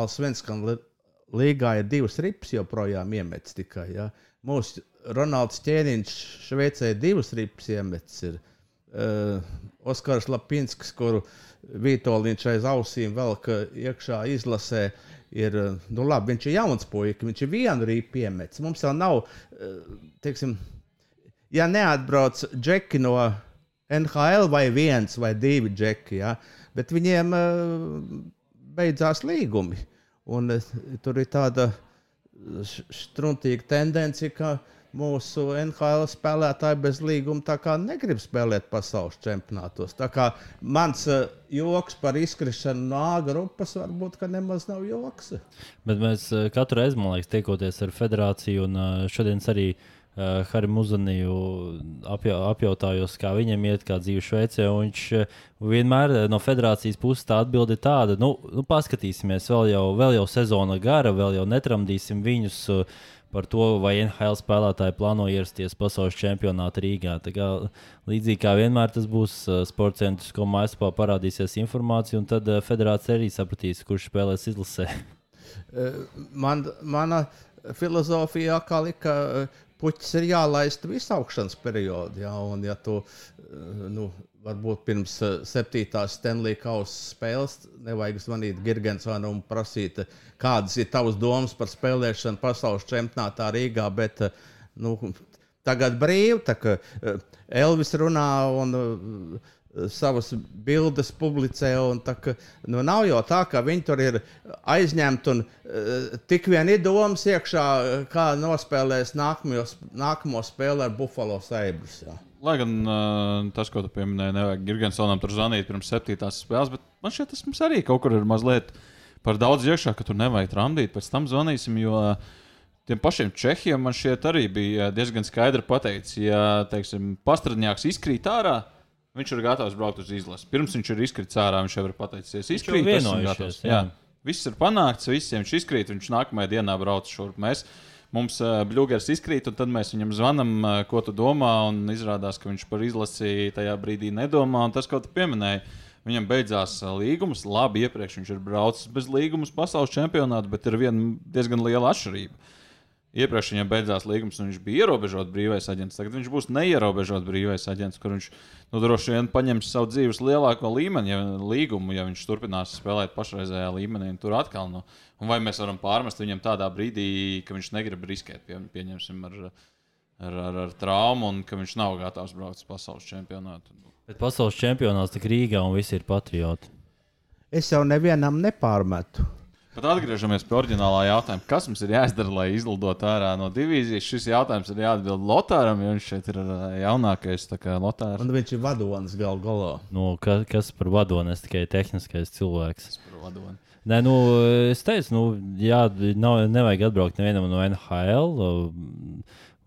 Alsvenskan līgā ir divas ripas joprojām iemetis tikai. Ja? Mūsu Ronalds Čēniņš Šveicē divas ripas iemetis. Ir. Uh, Oskars Lapinskis, kuru Vitoļņš aiz ausīm velk iekšā izlasē, ir, uh, nu labi, viņš ir jauns puika, viņš ir vienu rīpu iemetis. Mums jau nav, uh, teiksim, ja neatbrauc džeki no NHL vai viens vai divi džeki, ja, bet viņiem uh, beidzās līgumi. Un uh, tur ir tāda struntīga tendence, ka mūsu NHL spēlētāji bez līguma negrib spēlēt pasaules čempionātos. Mans uh, joks par izkrišanu no A grupas varbūt nemaz nav joks. Bet mēs eh, katru reizi, man liekas, tiekoties ar federāciju, un eh, šodien arī uh, Harim Uzaniju apja, apjautājos, kā viņam iet, kā dzīve Šveicē. Viņš eh, vienmēr eh, no federācijas puses tā atbilde ir tāda, nu, nu paskatīsimies, vēl jau, vēl jau sezona gara, vēl jau netramdīsim viņus. Uh, Par to, vai NHL spēlētāji plāno ierasties pasaules čempionāta Rīgā. Tā Kā, līdzīgi kā vienmēr tas būs uh, sports centrs, ko mājaslapā parādīsies informācija, un tad uh, federācija arī sapratīs, kurš spēlēs izlasē. Man, mana filozofija atkal ir, ka eh, puķis ir jālaist visu augšanas periodu. Ja, un, ja tu, eh, nu, varbūt pirms eh, septītās Stanley Kausa spēles nevajag zvanīt Girgensvanam un prasīt, eh, kādas ir tavas domas par spēlēšanu pasaules čempionātā Rīgā. Bet, nu, tagad brīvi, tā kā Elvis runā un eh, savas bildes publicē. tā ka, Nu, nav jau tā, ka viņi tur ir aizņemti un uh, tik vien ir domas iekšā, eh, kā nospēlēs nākamo, nākamo spēli ar Buffalo Sabres. jā. Lai gan uh, tas, ko tu pieminēji, nevajag Girgensonam tur zvanīt pirms septītās spēles, bet man šķiet, tas mums arī kaut kur ir mazliet par daudz iekšā, ka tur nevajag tramdīt. Pēc tam zvanīsim, jo uh, tiem pašiem čehiem man šķiet arī bija diezgan skaidri pateicis, ja, teiksim, pastradņāks izkrīt ārā. Viņš ir gatavs braukt uz izlasi. Pirms viņš ir izkritis ārā, viņš jau ir pateicis. Jā. Viss ir panākts, visiem viņš izkrīt, viņš nākamajā dienā brauc šurp. Mēs, mums uh, Bluegers izkrīt, un tad mēs viņam zvanām, uh, ko tu domā. un Izrādās, ka viņš par izlasi tajā brīdī nedomā. Un tas, ko tu pieminēji, viņam beidzās uh, līgums. Labi, iepriekš viņš ir braucis bez līguma uz pasaules čempionātu, bet ir viena diezgan liela atšķirība. Iepriekš viņam beidzās līgums, un viņš bija ierobežots brīvais aģents. Tagad viņš būs neierobežots brīvais aģents, kur viņš nu, droši vien paņems savu dzīves lielāko līmeni, ja, līgumu, ja viņš turpinās spēlēt pašreizējā līmenī. Tur atkal, nu, un vai mēs varam pārmest viņam tādā brīdī, ka viņš negrib riskēt, pie, pieņemsim, ar, ar, ar, ar traumu, un ka viņš nav gatavs braukt uz pasaules čempionātu. Bet pasaules čempionāts tik Rīgā un visi ir patrioti. Es jau nevienam nepārmetu. Bet atgriežamies pie oriģinālā jautājuma. Kas mums ir jāizdara, lai izlidotu ārā no divīzijas? Šis jautājums ir jāatbild Lotāram, jo viņš šeit ir ā, jaunākais. Lotārs Un viņš ir vadonis gal galā. Nu, ka, kas par vadoni? Es tikai tehniskais cilvēks. par vadoni. Nē, nu, es teicu, nu, jā, nav, nevajag atbraukt nevienam no NHL.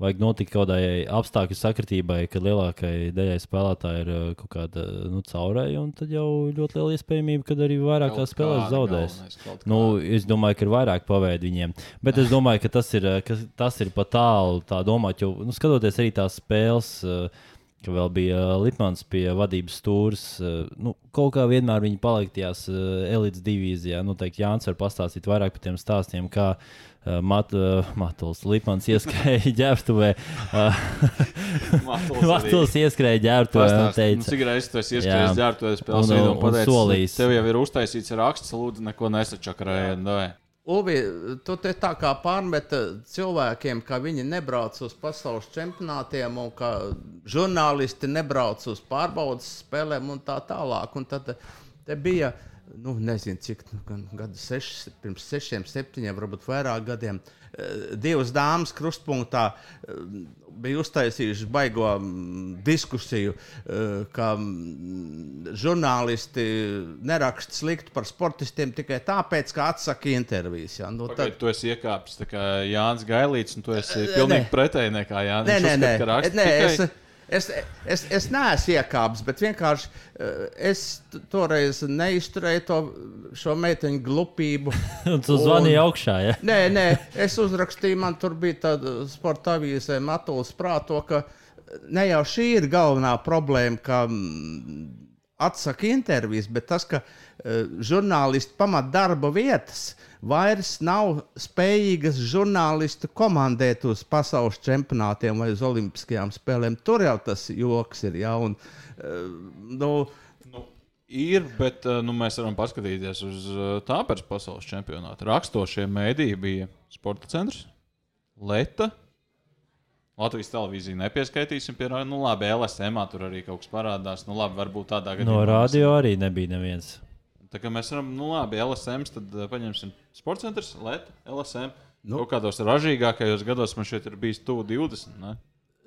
Vajag notikt kaut kādai apstākļu sakritībai, kad lielākajai daļai spēlētāji ir uh, kaut kāda nu, caurēja, un tad jau ļoti liela iespējamība, ka arī vairākās spēlēs zaudēs. Nu, es domāju, ka ir vairāk paveidu viņiem. Bet es domāju, ka tas ir, ka tas ir pat tālu tā domāt, jo nu, skatoties arī tās spēles. Ka vēl bija Litmans pie vadības stūres. Nu, kaut kā vienmēr viņi paliek tajās elites divīzijā. Nu, teikt, Jānis var pastāstīt vairāk par tiem stāstiem, kā uh, Eh, Mat, uh, Matuls Lipmans ieskrēja <laughs> ģērbtuvē. Uh, <laughs> Matuls ieskrēja ģērbtuvē un teica, nu, cik reizes tu esi ieskrējis ģērbtuvē spēles vidū un, un pateicis, solījis. Tev jau ir uztaisīts raksts, lūdzu, neko nesačakarējiet. Ulvi, tu te tā kā pārmeta cilvēkiem, ka viņi nebrauc uz pasaules čempionātiem un ka žurnālisti nebrauc uz pārbaudas spēlēm un tā tālāk. Un tad te bija uh, nu, nezinu, cik nu, gadu, seši, pirms sešiem, septiņiem, varbūt vairāk gadiem. Eh, divas dāmas krustpunktā eh, bija uztaisījušas baigo mm, diskusiju, eh, ka mm, žurnālisti neraksta sliktu par sportistiem tikai tāpēc, ka atsaka intervijas. Ja? Nu, tad... Tu esi iekāpis kā Jānis Gailīts, un tu esi pilnīgi pretēji nekā Jānis. Nē, nē, nē. nē, nē tikai... es, Es, es, es neesmu iekāpis, bet vienkārši eh, es toreiz neizturēju to šo meiteņu glupību. <laughs> tu zvanīji augšā, ja? nē, nē, es uzrakstīju, man tur bija tāda sporta avīzē Matulis prāto, ka ne jau šī ir galvenā problēma, ka mm, atsaka intervijas, bet tas, ka uh, žurnālisti pamat darba vietas vairs nav spējīgas žurnālistu komandēt uz pasaules čempionātiem vai uz olimpiskajām spēlēm. Tur jau tas joks ir. Ja, un, uh, nu, nu, Ir, bet nu, mēs varam paskatīties uz tāpēc pasaules čempionātu. Rakstošie mēdīji bija Sporta centrs, Leta, Latvijas televīziju nepieskaitīsim pie nu, labi, LSM tur arī kaut kas parādās. Nu, labi, varbūt tādā gadījumā. No radio arī nebija neviens. Tā kā mēs varam, nu labi, LSM, tad uh, paņemsim sports centrs, LET, LSM. Nu. Kaut kādos ražīgākajos gados man šeit ir bijis tuvu 20. Ne?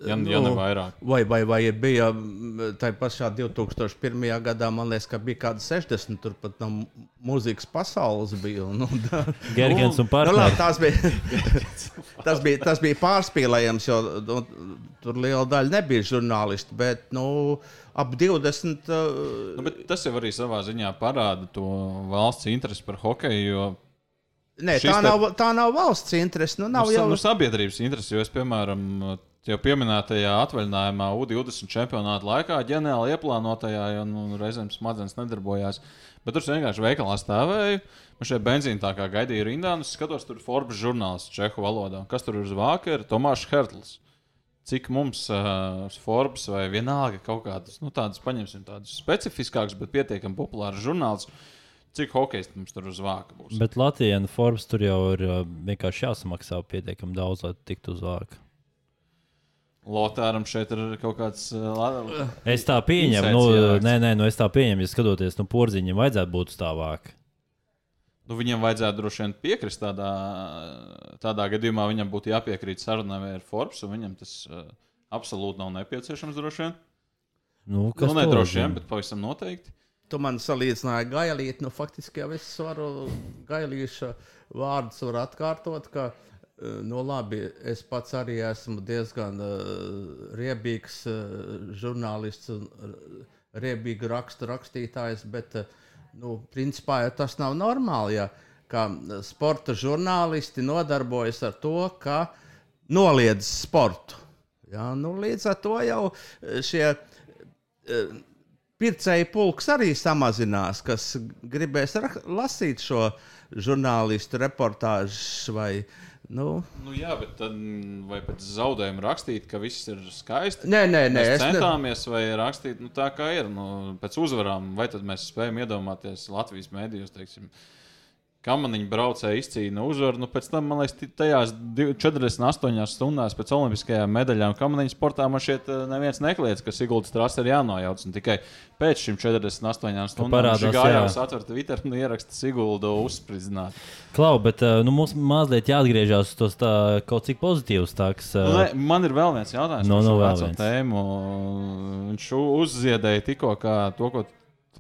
Ja, nu, ja ne vairāk. Vai, vai, vai bija tā pašā 2001. gadā, man liekas, ka bija kaut kāda 60, turpat no mūzikas pasaules bija. Nu, da, Gergens un Pārslas. Nu, labi, tas, bija, <laughs> <laughs> tas, bija, tas bija pārspīlējams, jo nu, tur liela daļa nebija žurnālisti. Bet, nu, ap 20. Uh, nu, tas jau arī savā ziņā parāda to valsts interesi par hokeju. Nē, tā, te... nav, tā nav valsts interese. Nu, nav nu, jau nu, sabiedrības interese. Jo es, piemēram, jau pieminētajā atvaļinājumā U20 čempionāta laikā, ģenerāli ieplānotajā, jo nu, reizēm smadzenes nedarbojās. Bet tur vienkārši veikalā stāvēju. Man šeit benzīna tā kā gaidīja rindā, un es skatos, tur Forbes žurnāls čehu valodā. Kas tur ir uz vāka? Ir Tomāšs Hertls. Cik mums uh, Forbes vai vienalga kaut kādas, nu, tādas, paņemsim tādus specifiskākus, bet pietiekami populārus žurnālus, cik hokejs mums tur uz vāka būs. Bet Latvijā un Forbes tur jau ir uh, vienkārši jāsamaksā pietiekami daudz, lai tiktu uz vāka. Lotāram šeit ir kaut kāds. Uh, es tā pieņemu, nu, nē, nē, nu, es tā pieņemu, ja skatoties, nu, porziņam vajadzētu būt stāvāk. Nu, viņam vajadzētu droši vien piekrist tādā, tādā gadījumā. Viņam būtu jāpiekrīt sarunai ar Forbes, un viņam tas uh, absolūti nav nepieciešams droši vien. Nu, nu, ne droši vien, bet pavisam noteikti. Tu man salīdzināji gailīti, nu faktiski jau es varu gailīšu vārdus var atkārtot, ka uh, Eh, nu, labi, es pats arī esmu diezgan uh, riebīgs uh, žurnālists un riebīgu rakstu rakstītājs, bet uh, nu, principā jau tas nav normāli. Ja, ka sporta žurnālisti nodarbojas ar to, ka noliedz sportu. Ja, nu, līdz ar to jau šie uh, pircēju pulks arī samazinās, kas gribēs lasīt šo žurnālistu reportāžu vai Nu. Nu, jā, bet tad vai pēc zaudējuma rakstīt, ka viss ir skaisti? Nē, nē, nē. Mēs centāmies, ne... vai rakstīt nu, tā, kā ir. Nu, pēc uzvarām, vai tad mēs spējam iedomāties Latvijas mēdījos, teiksim, Kamaniņa braucēja izcīna uzvaru. Nu, pēc tam, man liekas, tajās 48 stundās pēc olimpiskajām medaļām Kamaniņa sportā man šeit eh, neviens nekliedz, ka Siguldas trasa ir jānojauc. Un tikai pēc šīm 48 stundām viņš gājās atvērt Twitter un ieraksta Siguldu uzspridzināt. Klau, bet eh, nu, mums mazliet jāatgriežas uz to kaut cik pozitīvs. Tāks, uh... nu, ne, man ir vēl viens jautājums no, no, par šo tēmu. Viņš uzziedēja tikko to, ko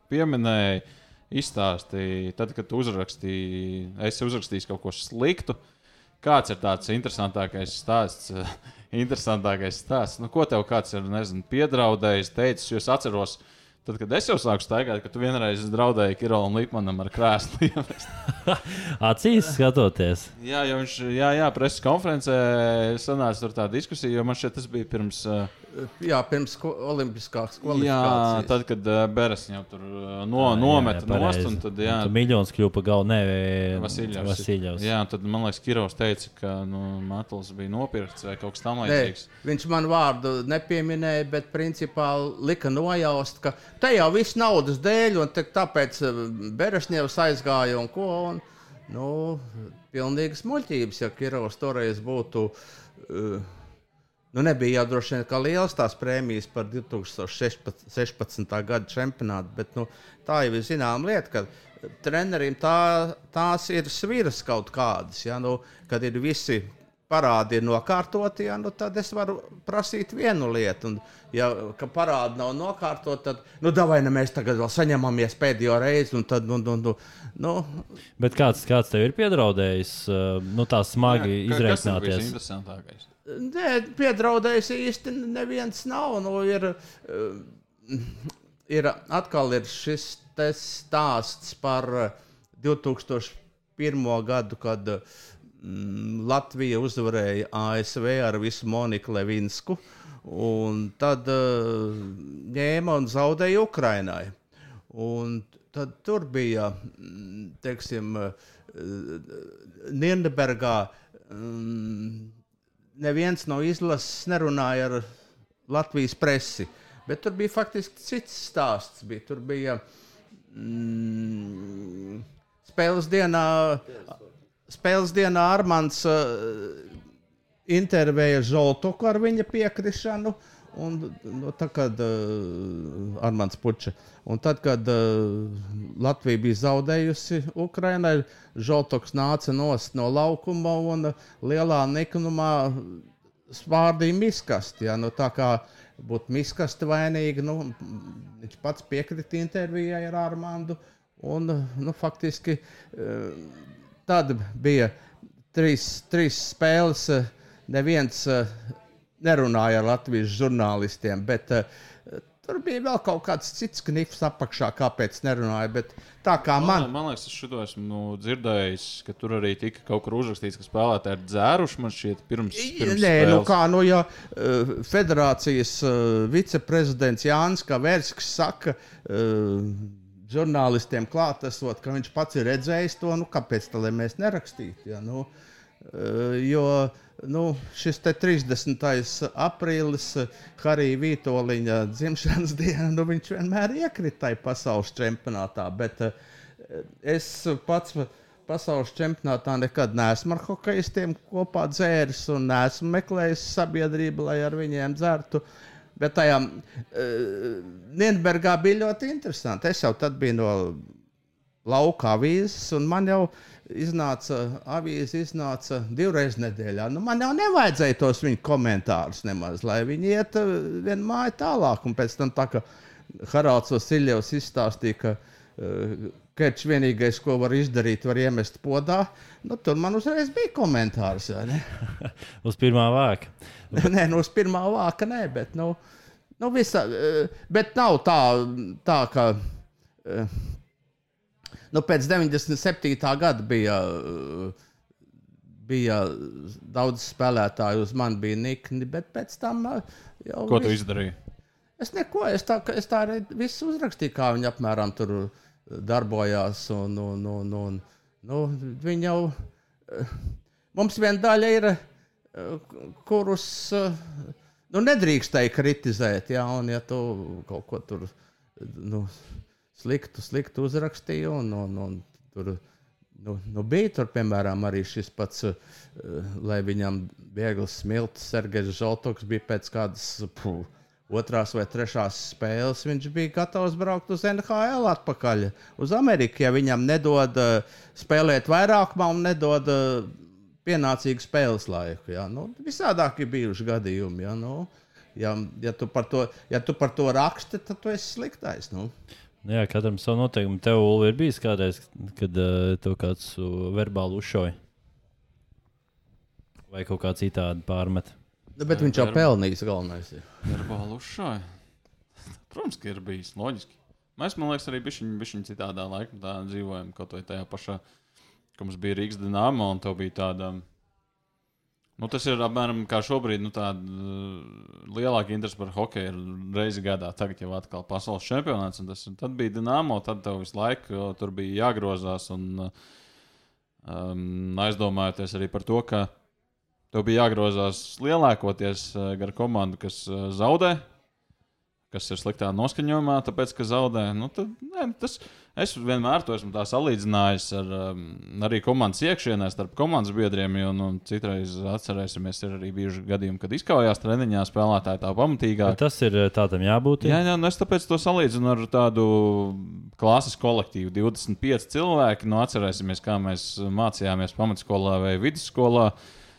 pieminēja izstāstīji, tad, kad uzrakstīji, esi uzrakstījis kaut ko sliktu. Kāds ir tāds interesantākais stāsts, <laughs> interesantākais stāsts. Nu, ko tev kāds ir nezinu, piedraudējis, teicis, jo es atceros. Tad, kad es jau sāku staigāt, ka tu vienreiz draudēji Kirolam Lipmanam ar krēslu. <laughs> Acīs skatoties. jā, jau viņš, jā, jā, preses konferencē sanāca tur tā diskusija, jo man šķiet, tas bija pirms. Uh, Jā, pirms olimpiskās Jā, kvalifikācijas. tad, kad uh, Beres jau tur uh, no, Jā, nometa jā, nost, un tad, jā, tu miljons kļuva par galvu. Nē, Vasiljovs. Vasiljovs. Jā, tad man liekas, Kirovs teica, ka nu, Matls bija nopirkts vai kaut kas Nē, tamlīdzīgs. viņš man vārdu nepieminēja, bet principā lika nojaust, ka te jau viss naudas dēļ, un tāpēc Berešņevs aizgāja un ko. Un, nu, pilnīgas muļķības, ja Kirovs toreiz būtu. Uh, Nu, nebija jau droši vien kā liels tās prēmijas par 2016. gada čempionātu, bet nu, tā jau ir zināma lieta, ka trenerim tā, tās ir sviras kaut kādas. Ja, nu, kad ir visi parādi ir nokārtoti, ja, nu, tad es varu prasīt vienu lietu. Un, ja ka parādi nav nokārtoti, tad, nu, vai ne mēs tagad vēl saņemamies pēdējo reizi, un tad, nu, nu, nu, nu Bet kāds, kāds tev ir piedraudējis, uh, nu tā smagi Jā, kas tas izreikināties? interesantākais? Nē, piedraudējis īsti neviens nav. Nu, ir, eh, ir atkal ir šis stāsts par eh, 2001. gadu, kad mm, Latvija uzvarēja ASV ar visu Moniku Levinsku. Un tad uh, ņēma un zaudēja Ukrainai. Un tad tur bija, mm, teiksim, uh, Nīderlandē. Um, neviens no izlases nerunāja ar Latvijas presi. Bet tur bija faktiski cits stāsts. Bija, tur bija mm, spēles dienā, spēles dienā Armāns uh, intervēja Zoltoku ar viņa piekrišanu. Un, nu, tā, kad uh, Armāns Puča, un tad, kad uh, Latvija bija zaudējusi Ukraiņai, Žoltoks nāca nost no laukuma un uh, lielā niknumā spārdīja miskasti. Ja? Nu, tā kā būtu miskasti vainīgi, nu, viņš pats piekrita intervijai ar Armāndu. Un, nu, faktiski uh, tad bija trīs, trīs spēles. uh, Neviens uh, nerunāja ar Latvijas žurnālistiem, bet uh, tur bija vēl kaut kāds cits knifs apakšā, kāpēc nerunāja. Bet tā kā Man, man, man liekas, es šo esmu nu, dzirdējis, ka tur arī tika kaut kur uzrakstīts, ka spēlētāji ir dzēruši man šķiet pirms. pirms Nē, nu spēles. kā, nu, ja federācijas viceprezidents Jānis Kavērskis saka, uh, žurnālistiem klātesot, ka viņš pats ir redzējis to, nu, kāpēc tā, mēs nerakstītu? Ja, nu, uh, jo nu, šis te 30. aprīlis, uh, Harija Vitoļņa dzimšanas <laughs> diena, nu, viņš vienmēr iekrita pasaules čempionātā. Bet uh, es pats pasaules čempionātā nekad neesmu ar hokeistiem kopā dzēris un neesmu meklējis sabiedrību, lai ar viņiem dzertu. Bet tajā uh, Nīderlandē bija ļoti interesanti. Es jau tad biju no lauka avīzes, un man jau iznāca avīze iznāca divreiz nedēļā. Nu, man jau nevajadzēja tos viņu komentārus nemaz, lai viņi iet uh, vienu māju tālāk. Un pēc tam tā kā Haralds Vasiljevs izstāstīja, ka uh, Kerčs vienīgais, ko var izdarīt, var iemest podā. Nu, tur man uzreiz bija komentārs. <laughs> Uz pirmā vāka. <laughs> nē, nu, uz pirmā vāka nē, bet, nu, nu visa, eh, bet nav tā, tā ka eh, nu, pēc 97. gada bija, bija daudz spēlētāju, uz mani bija nikni, bet pēc tam eh, jau. Ko tu viss- izdarīji? Es neko, es tā, es tā arī visu uzrakstīju, kā viņi apmēram tur darbojās. Un, un, un, un, nu, viņi jau. Mums viena daļa ir, kurus nu, nedrīkstēja kritizēt. Jā, un ja tu kaut ko tur nu, sliktu, sliktu uzrakstīji, un, un, un tur nu, nu bija tur, piemēram, arī šis pats, uh, lai viņam viegls smilts, Sergejs Zoltoks bija pēc kādas. Puh, Otrās vai trešās spēles viņš bija gatavs braukt uz NHL atpakaļ uz Ameriku. Ja viņam nedod uh, spēlēt vairākumā un nedod uh, pienācīgu spēles laiku. Ja? Nu, visādāk ir bijuši gadījumi. Ja? Nu, ja, ja, tu to, ja tu par to raksti, tad tu esi sliktais. Nu. Jā, katram savu noteikumu. Tev, Ulu, ir bijis kādreiz, kad uh, tev kāds uh, verbāli uzšoja? Vai kaut kā citādi pārmet? Nu, bet viņš jau pelnījis galvenais. ir. Verbāli uzšāja. Protams, ka ir bijis loģiski. Mēs, man liekas, arī bijām citādā laikā dzīvojam, kaut vai tajā pašā, ka mums bija Rīgas dīnāma un tā bija tāda. Nu, tas ir apmēram kā šobrīd. Nu, tāda uh, lielāka interese par hokeju ir reizi gadā. Tagad jau atkal pasaules čempionāts. un Tas, tad bija dīnāmo, tad tev visu laiku uh, tur bija jāgrozās. Un, uh, um, aizdomājoties arī par to, ka tev bija jāgrozās lielākoties uh, gar komandu, kas uh, zaudē kas ir sliktā noskaņojumā, tāpēc, ka zaudē. Nu, tad, ne, tas, es vienmēr to esmu salīdzinājis ar um, arī komandas iekšienē, starp komandas biedriem. Jo, nu, citreiz atcerēsimies, ir arī bijuši gadījumi, kad izkaujās treniņā spēlētāji tā pamatīgāk. Tas ir eh, tādam jābūt. Jā, jā nu, es tāpēc to salīdzinu ar tādu klases kolektīvu. 25 cilvēki, nu, atcerēsimies, kā mēs mācījāmies pamatskolā vai vidusskolā.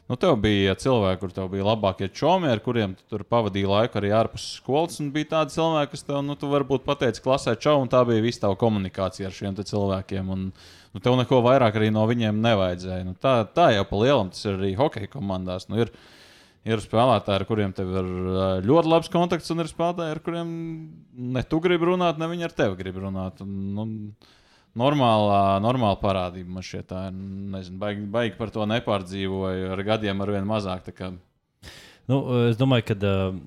Nu, tev bija cilvēki, kur tev bija labākie čomi, ar kuriem tu tur pavadīji laiku arī ārpus skolas. Un bija tādi cilvēki, kas tev, nu, tu varbūt pateici klasē čau, un tā bija visa tava komunikācija ar šiem cilvēkiem. Un, nu, tev neko vairāk arī no viņiem nevajadzēja. Nu, tā, tā jau pa lielam tas ir arī hokeja komandās. Nu, ir, ir spēlētāji, ar kuriem tev ir ļoti labs kontakts, un ir spēlētāji, ar kuriem ne tu gribi runāt, ne viņi ar tevi grib runāt. Un, nu, normālā, normāla parādība man šķiet. Tā. Nezinu, baigi, baigi par to nepārdzīvoju. Ar gadiem ar vien mazāk. Nu, es domāju, ka uh,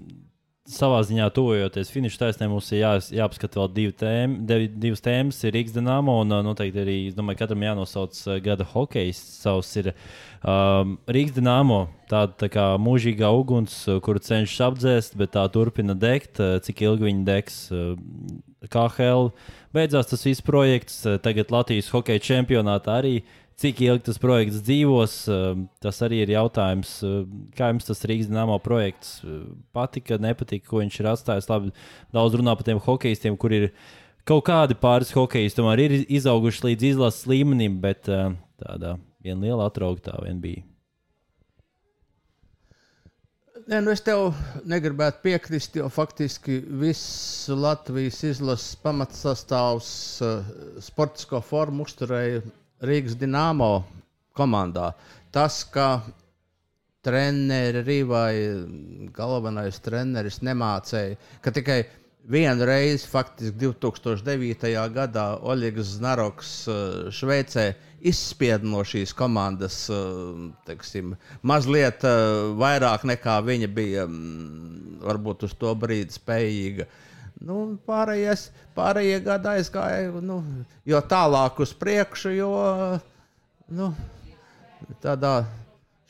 savā ziņā tuvojoties finiša taisnē, mums ir jā, jāapskata vēl divi tēm, div, divas tēmas. Ir Rīgas dīnāmo un uh, noteikti arī, es domāju, katram jānosauc uh, gada hokejs. Savs ir um, Rīgas dīnāmo, tāda tā kā mūžīgā uguns, kuru cenšas apdzēst, bet tā turpina degt. Cik ilgi viņi degs? Uh, KHL beidzās tas viss projekts. Eh, tagad Latvijas hokeja čempionātā arī. Cik ilgi tas projekts dzīvos, eh, tas arī ir jautājums. Eh, kā jums tas Rīgas dīnāmo projekts patika, nepatika, ko viņš ir atstājis? Labi, daudz runā par tiem hokeistiem, kur ir kaut kādi pāris hokeisti, tomēr ir izauguši līdz izlases līmenim, bet tādā viena liela atrauga tā vien bija. Nē, nu es tev negribētu piekrist, jo faktiski viss Latvijas izlases pamatsastāvs uh, sportisko formu uzturēja Rīgas Dienāmo komandā. Tas, ka treneri vai galvenais treneris nemācīja, ka tikai vienu reizi, faktiski 2009. gadā, Oļegs Znaroks uh, Šveicē izspieda no šīs komandas eh, teiksim, mazliet eh, vairāk nekā viņa bija mm, varbūt uz to brīdi spējīga. Nu, pārējais, pārējie gadi aizgāja nu, jo tālāk uz priekšu, jo nu, tādā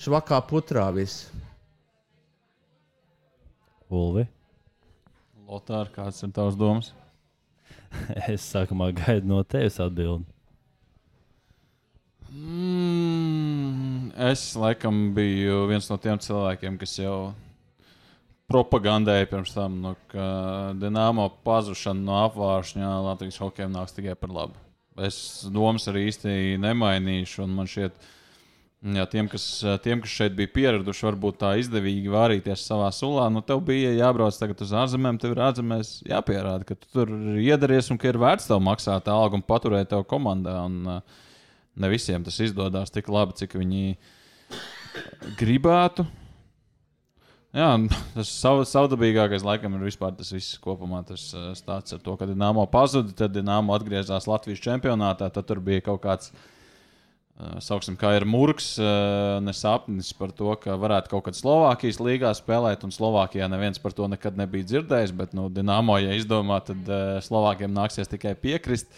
švakā putrā viss. Ulvi. Lotār, kāds ir tavs domas? <laughs> es sākumā gaidu no tevis atbildību. Mm, es laikam biju viens no tiem cilvēkiem, kas jau propagandēja pirms tam, nu, ka Dienāmo pazušana no apgājuma Latvijas hokeja nāks tikai par labu. Es domas arī īsti nemainīšu, un man šķiet, jā, tiem, kas, tiem, kas šeit bija pieraduši, varbūt tā izdevīgi vārīties savā sulā, nu, tev bija jābrauc tagad uz ārzemēm, tev ir ārzemēs jāpierāda, ka tu tur iedaries un ka ir vērts tev maksāt algu un paturēt tev komandā. Un, uh, ne visiem tas izdodas tik labi, cik viņi gribētu. Jā, tas sav, savdabīgākais laikam ir vispār tas viss kopumā. Tas uh, stāsts ar to, ka Dienāmo pazuda, tad Dienāmo atgriezās Latvijas čempionātā. Tad tur bija kaut kāds, uh, sauksim, kā ir murgs, uh, nesapnis par to, ka varētu kaut kad Slovākijas līgā spēlēt. Un Slovākijā neviens par to nekad nebija dzirdējis. Bet, nu, Dienāmo, ja izdomā, tad Slovākiem nāksies tikai piekrist.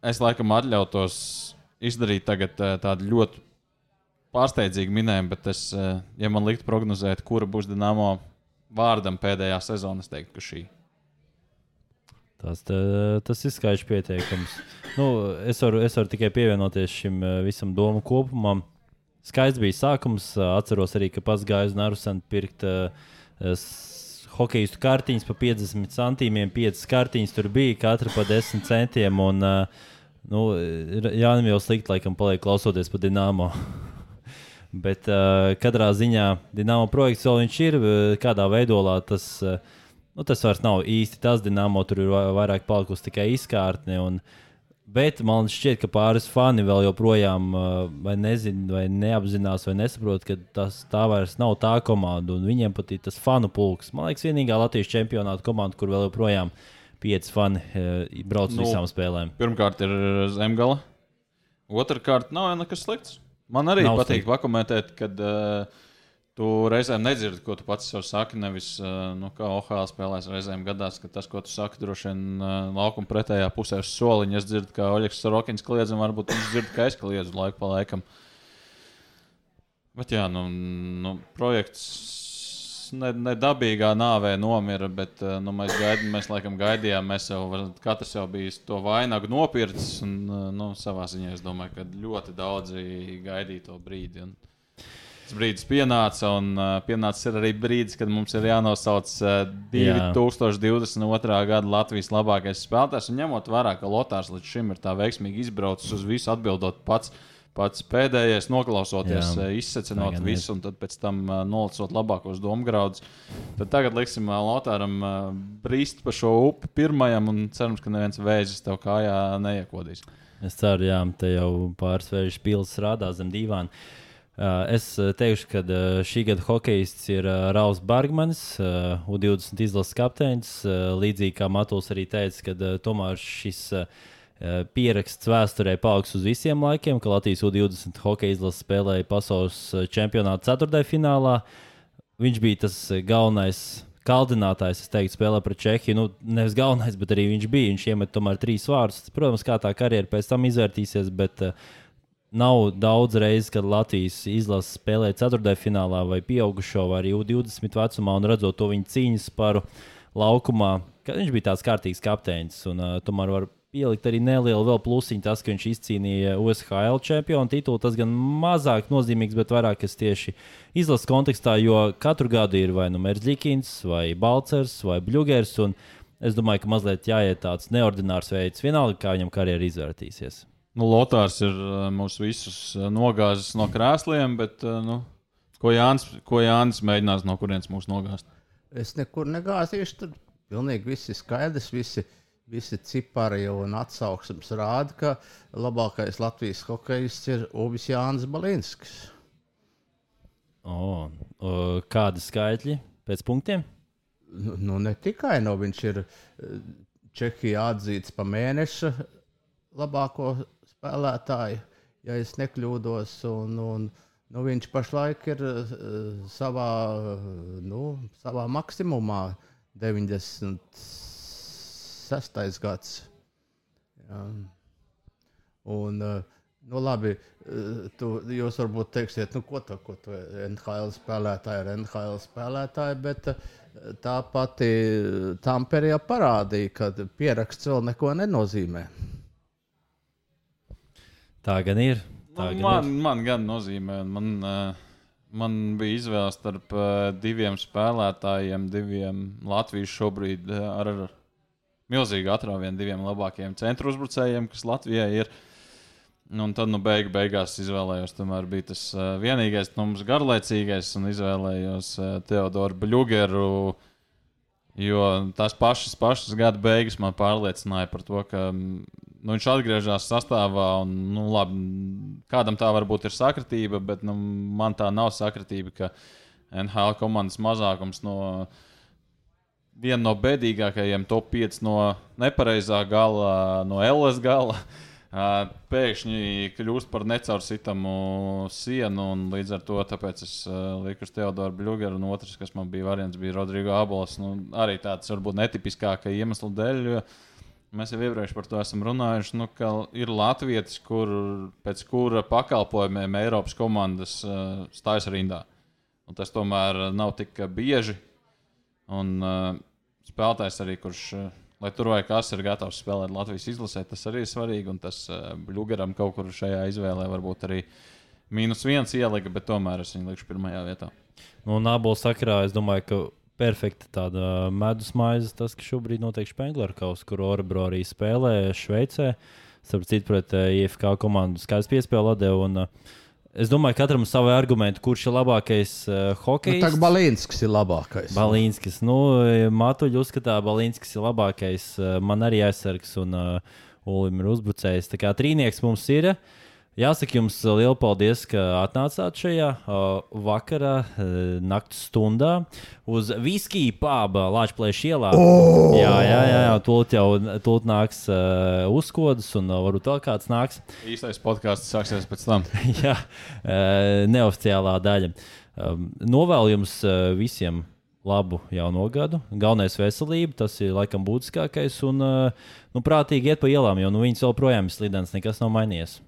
Es laikam atļautos izdarīt tagad, uh, tādu ļoti pārsteidzīgu minējumu, bet es, uh, ja man liktu prognozēt, kura būs Dienāmo vārdam pēdējā sezonā, es teiktu, ka šī. Tas, tā, tas ir skaidrs pieteikums. Nu, es, varu, es varu tikai pievienoties šim visam domu kopumam. Skaists bija sākums. Atceros arī, ka pats gāju uz Narusanu pirkt uh, hokeja kartiņas par 50 centiem. 5 kartiņas tur bija, katra par 10 centiem. Un, uh, Nu, Jānis jau slikti laikam paliek klausoties par Dienāmo. <laughs> Bet uh, katrā ziņā Dienāmo projekts vēl viņš ir, kādā veidolā tas, uh, nu, tas vairs nav īsti tas Dienāmo, tur ir vairāk palikusi tikai izkārtne. Un Bet man šķiet, ka pāris fani vēl joprojām vai nezina, vai neapzinās, vai nesaprot, ka tas tā vairs nav tā komanda. Viņiem pat ir tas fanu pulks. Man liekas, vienīgā Latvijas čempionāta komanda, kur vēl joprojām pieci fani brauc uz nu, visām spēlēm. Pirmkārt, ir Zemgala. Otrakārt, nav nekas slikts. Man arī nav patīk slikti. pakomentēt, kad uh, Tu reizēm nedzirdi, ko tu pats sev saki. Nevis, nu, kā OHL spēlēs, reizēm gadās, ka tas, ko tu saki, droši vien laukuma pretējā pusē uz soliņa. Es dzirdu, kā Oļegs Sorokins kliedz, un varbūt viņš dzird, ka es kliedzu laiku pa laikam. Bet jā, nu, nu projekts nedabīgā ne nāvē nomira, bet nu, mēs, gaid, mēs laikam gaidījām, mēs jau katrs jau bija to vainagu nopircis. Un, nu, savā ziņā es domāju, ka ļoti daudzi gaidīja to brīdi. Un, tas brīdis pienāca, un uh, pienācis arī brīdis, kad mums ir jānosauc uh, 2022. gada Latvijas labākais spēlētājs. Un ņemot vērā, ka Lotārs līdz šim ir tā veiksmīgi izbraucis uz visu atbildot pats. Pats pēdējais, noklausoties, Jā, izsecinot visu, un pēc tam uh, nolasot labākos domu graudus. Tad tagad liksim uh, Lotāram uh, brīst pa šo upi pirmajam, un cerams, ka neviens vēzis tev kājā neiekodīs. Es ceru, jā, te jau pāris vēža pils rādā zem divām. Uh, es uh, teikšu, ka uh, šī gada hokejists ir Rauls Bergmanis, U20 izlases kapteinis. Līdzīgi kā Matuls arī teica, ka tomēr šis pieraksts vēsturē paliks uz visiem laikiem, ka Latvijas U20 hokeja izlase spēlēja pasaules čempionāta ceturtajā finālā. Viņš bija tas galvenais kaldinātājs, es teiktu, spēlē pret Čehiju. Nu, nevis galvenais, bet arī viņš bija. Viņš iemet tomēr trīs vārdus. Protams, kā tā karjera pēc tam izvērtīsies, bet uh, Nav daudz reizes, kad Latvijas izlase spēlē ceturtajā vai pieaugušo vai arī U20 vecumā, un redzot to viņa cīņas paru laukumā, ka viņš bija tāds kārtīgs kapteinis. Un, uh, tomēr var pielikt arī nelielu vēl plusiņu tas, ka viņš izcīnīja USHL čempionu titulu. Tas gan mazāk nozīmīgs, bet vairāk kas tieši izlases kontekstā, jo katru gadu ir vai nu Merzlikins, vai Balcers, vai Bļūgers. Es domāju, ka mazliet jāiet tāds neordinārs veids, vienalga, kā viņam karjeras izvērtīsies. Nu, Lotārs ir uh, mūs visus uh, nogāzis no krēsliem, bet uh, nu, ko, Jānis, ko Jānis mēģinās no kurienes mūs nogāzt? Es nekur negāzīšu. Tur pilnīgi viss ir skaidrs. Visi, visi cipari un atsauksmes rāda, ka labākais Latvijas hokejs ir Uvis Jānis Balinskis. O, o, kādi skaitļi pēc punktiem? Nu, nu, ne tikai no viņš ir Čehijā atzīts pa mēneša labāko spēlētāji, ja es nekļūdos. Un, un, nu, viņš pašlaik ir uh, savā, nu, savā maksimumā, 96. gads. Jā. Un, uh, Nu, labi, tu, jūs varbūt teiksiet, nu, ko tā, ko tā NHL spēlētāja ir NHL spēlētāja, bet tā pati Tamperija parādīja, ka pieraksts vēl neko nenozīmē. Tā gan ir. Tā nu, gan man, ir. man gan nozīmē, man, uh, man bija izvēle starp uh, diviem spēlētājiem, diviem Latvijas šobrīd uh, ar, ar milzīgu atrāvienu, diviem labākajiem centru uzbrucējiem, kas Latvijai ir. Un tad, nu, beig, beigās izvēlējos, tomēr bija tas uh, vienīgais, nu, mums garlaicīgais, un izvēlējos uh, Teodoru Bļūgeru. Jo tās pašas, pašas gada beigas man pārliecināja par to, ka nu, viņš atgriežas sastāvā. Un, nu, labi, kādam tā varbūt ir sakritība, bet nu, man tā nav sakritība, ka NHL komandas mazākums no viena no bēdīgākajiem top 5 no nepareizā gala, no LS gala. Pēkšņi kļūst par necaursitamu sienu, un līdz ar to es liku uz Teodoru Bļūgeru, un otrs, kas man bija variants, bija Rodrigo Abols. Nu, arī tāds varbūt netipiskākais iemesls dēļ, jo uh, Mēs jau iepriekš par to esam runājuši. Nu, ir Latvijas, kur, pēc kura pakalpojumiem Eiropas komandas uh, stājas rindā. Un tas tomēr nav tik bieži. Un uh, spēlētājs arī, kurš, uh, lai tur vai kas ir gatavs spēlēt Latvijas izlasē, tas arī ir svarīgi. Un tas uh, Blugaram kaut kur šajā izvēlē varbūt arī mīnus viens ielika, bet tomēr es viņu likšu pirmajā vietā. Nu, un abu sakarā es domāju, ka perfekta tāda medus maize, tas, kas šobrīd notiek Spenglerkaus, kur Orebro arī spēlē Šveicē. Starp citu, pret eh, IFK komandu skaidrs piespēle atdeva. Un, uh, Es domāju, ka katram ir savi argumenti, kurš ir labākais uh, hokejs. Nu, tā Balīnskis ir labākais. Balīnskis. Nu, Matuļi uzskatā, ka Balīnskis ir labākais. Uh, man arī aizsargs. Un, uh, Ulim ir uzbrucējs. Tā kā trīnieks mums ir. Jāsaka jums liels paldies, ka atnācāt šajā uh, vakarā, uh, naktas stundā uz Viskiju pāba Latvijas ielā. Oh! Jā, jā, jā, jā tūlīt jau tūlīt nāks uh, uzkodas, un uh, varbūt vēl kāds nāks. Īstais podkāsts sāksies pēc tam. <laughs> jā, uh, neoficiālā daļa. Um, novēlu jums uh, visiem! labu jauno gadu. Galvenais ir veselība, tas ir laikam būtiskākais. Un, uh, nu, prātīgi iet pa ielām, jo nu, viņas joprojām ir slidens, nekas nav mainījies.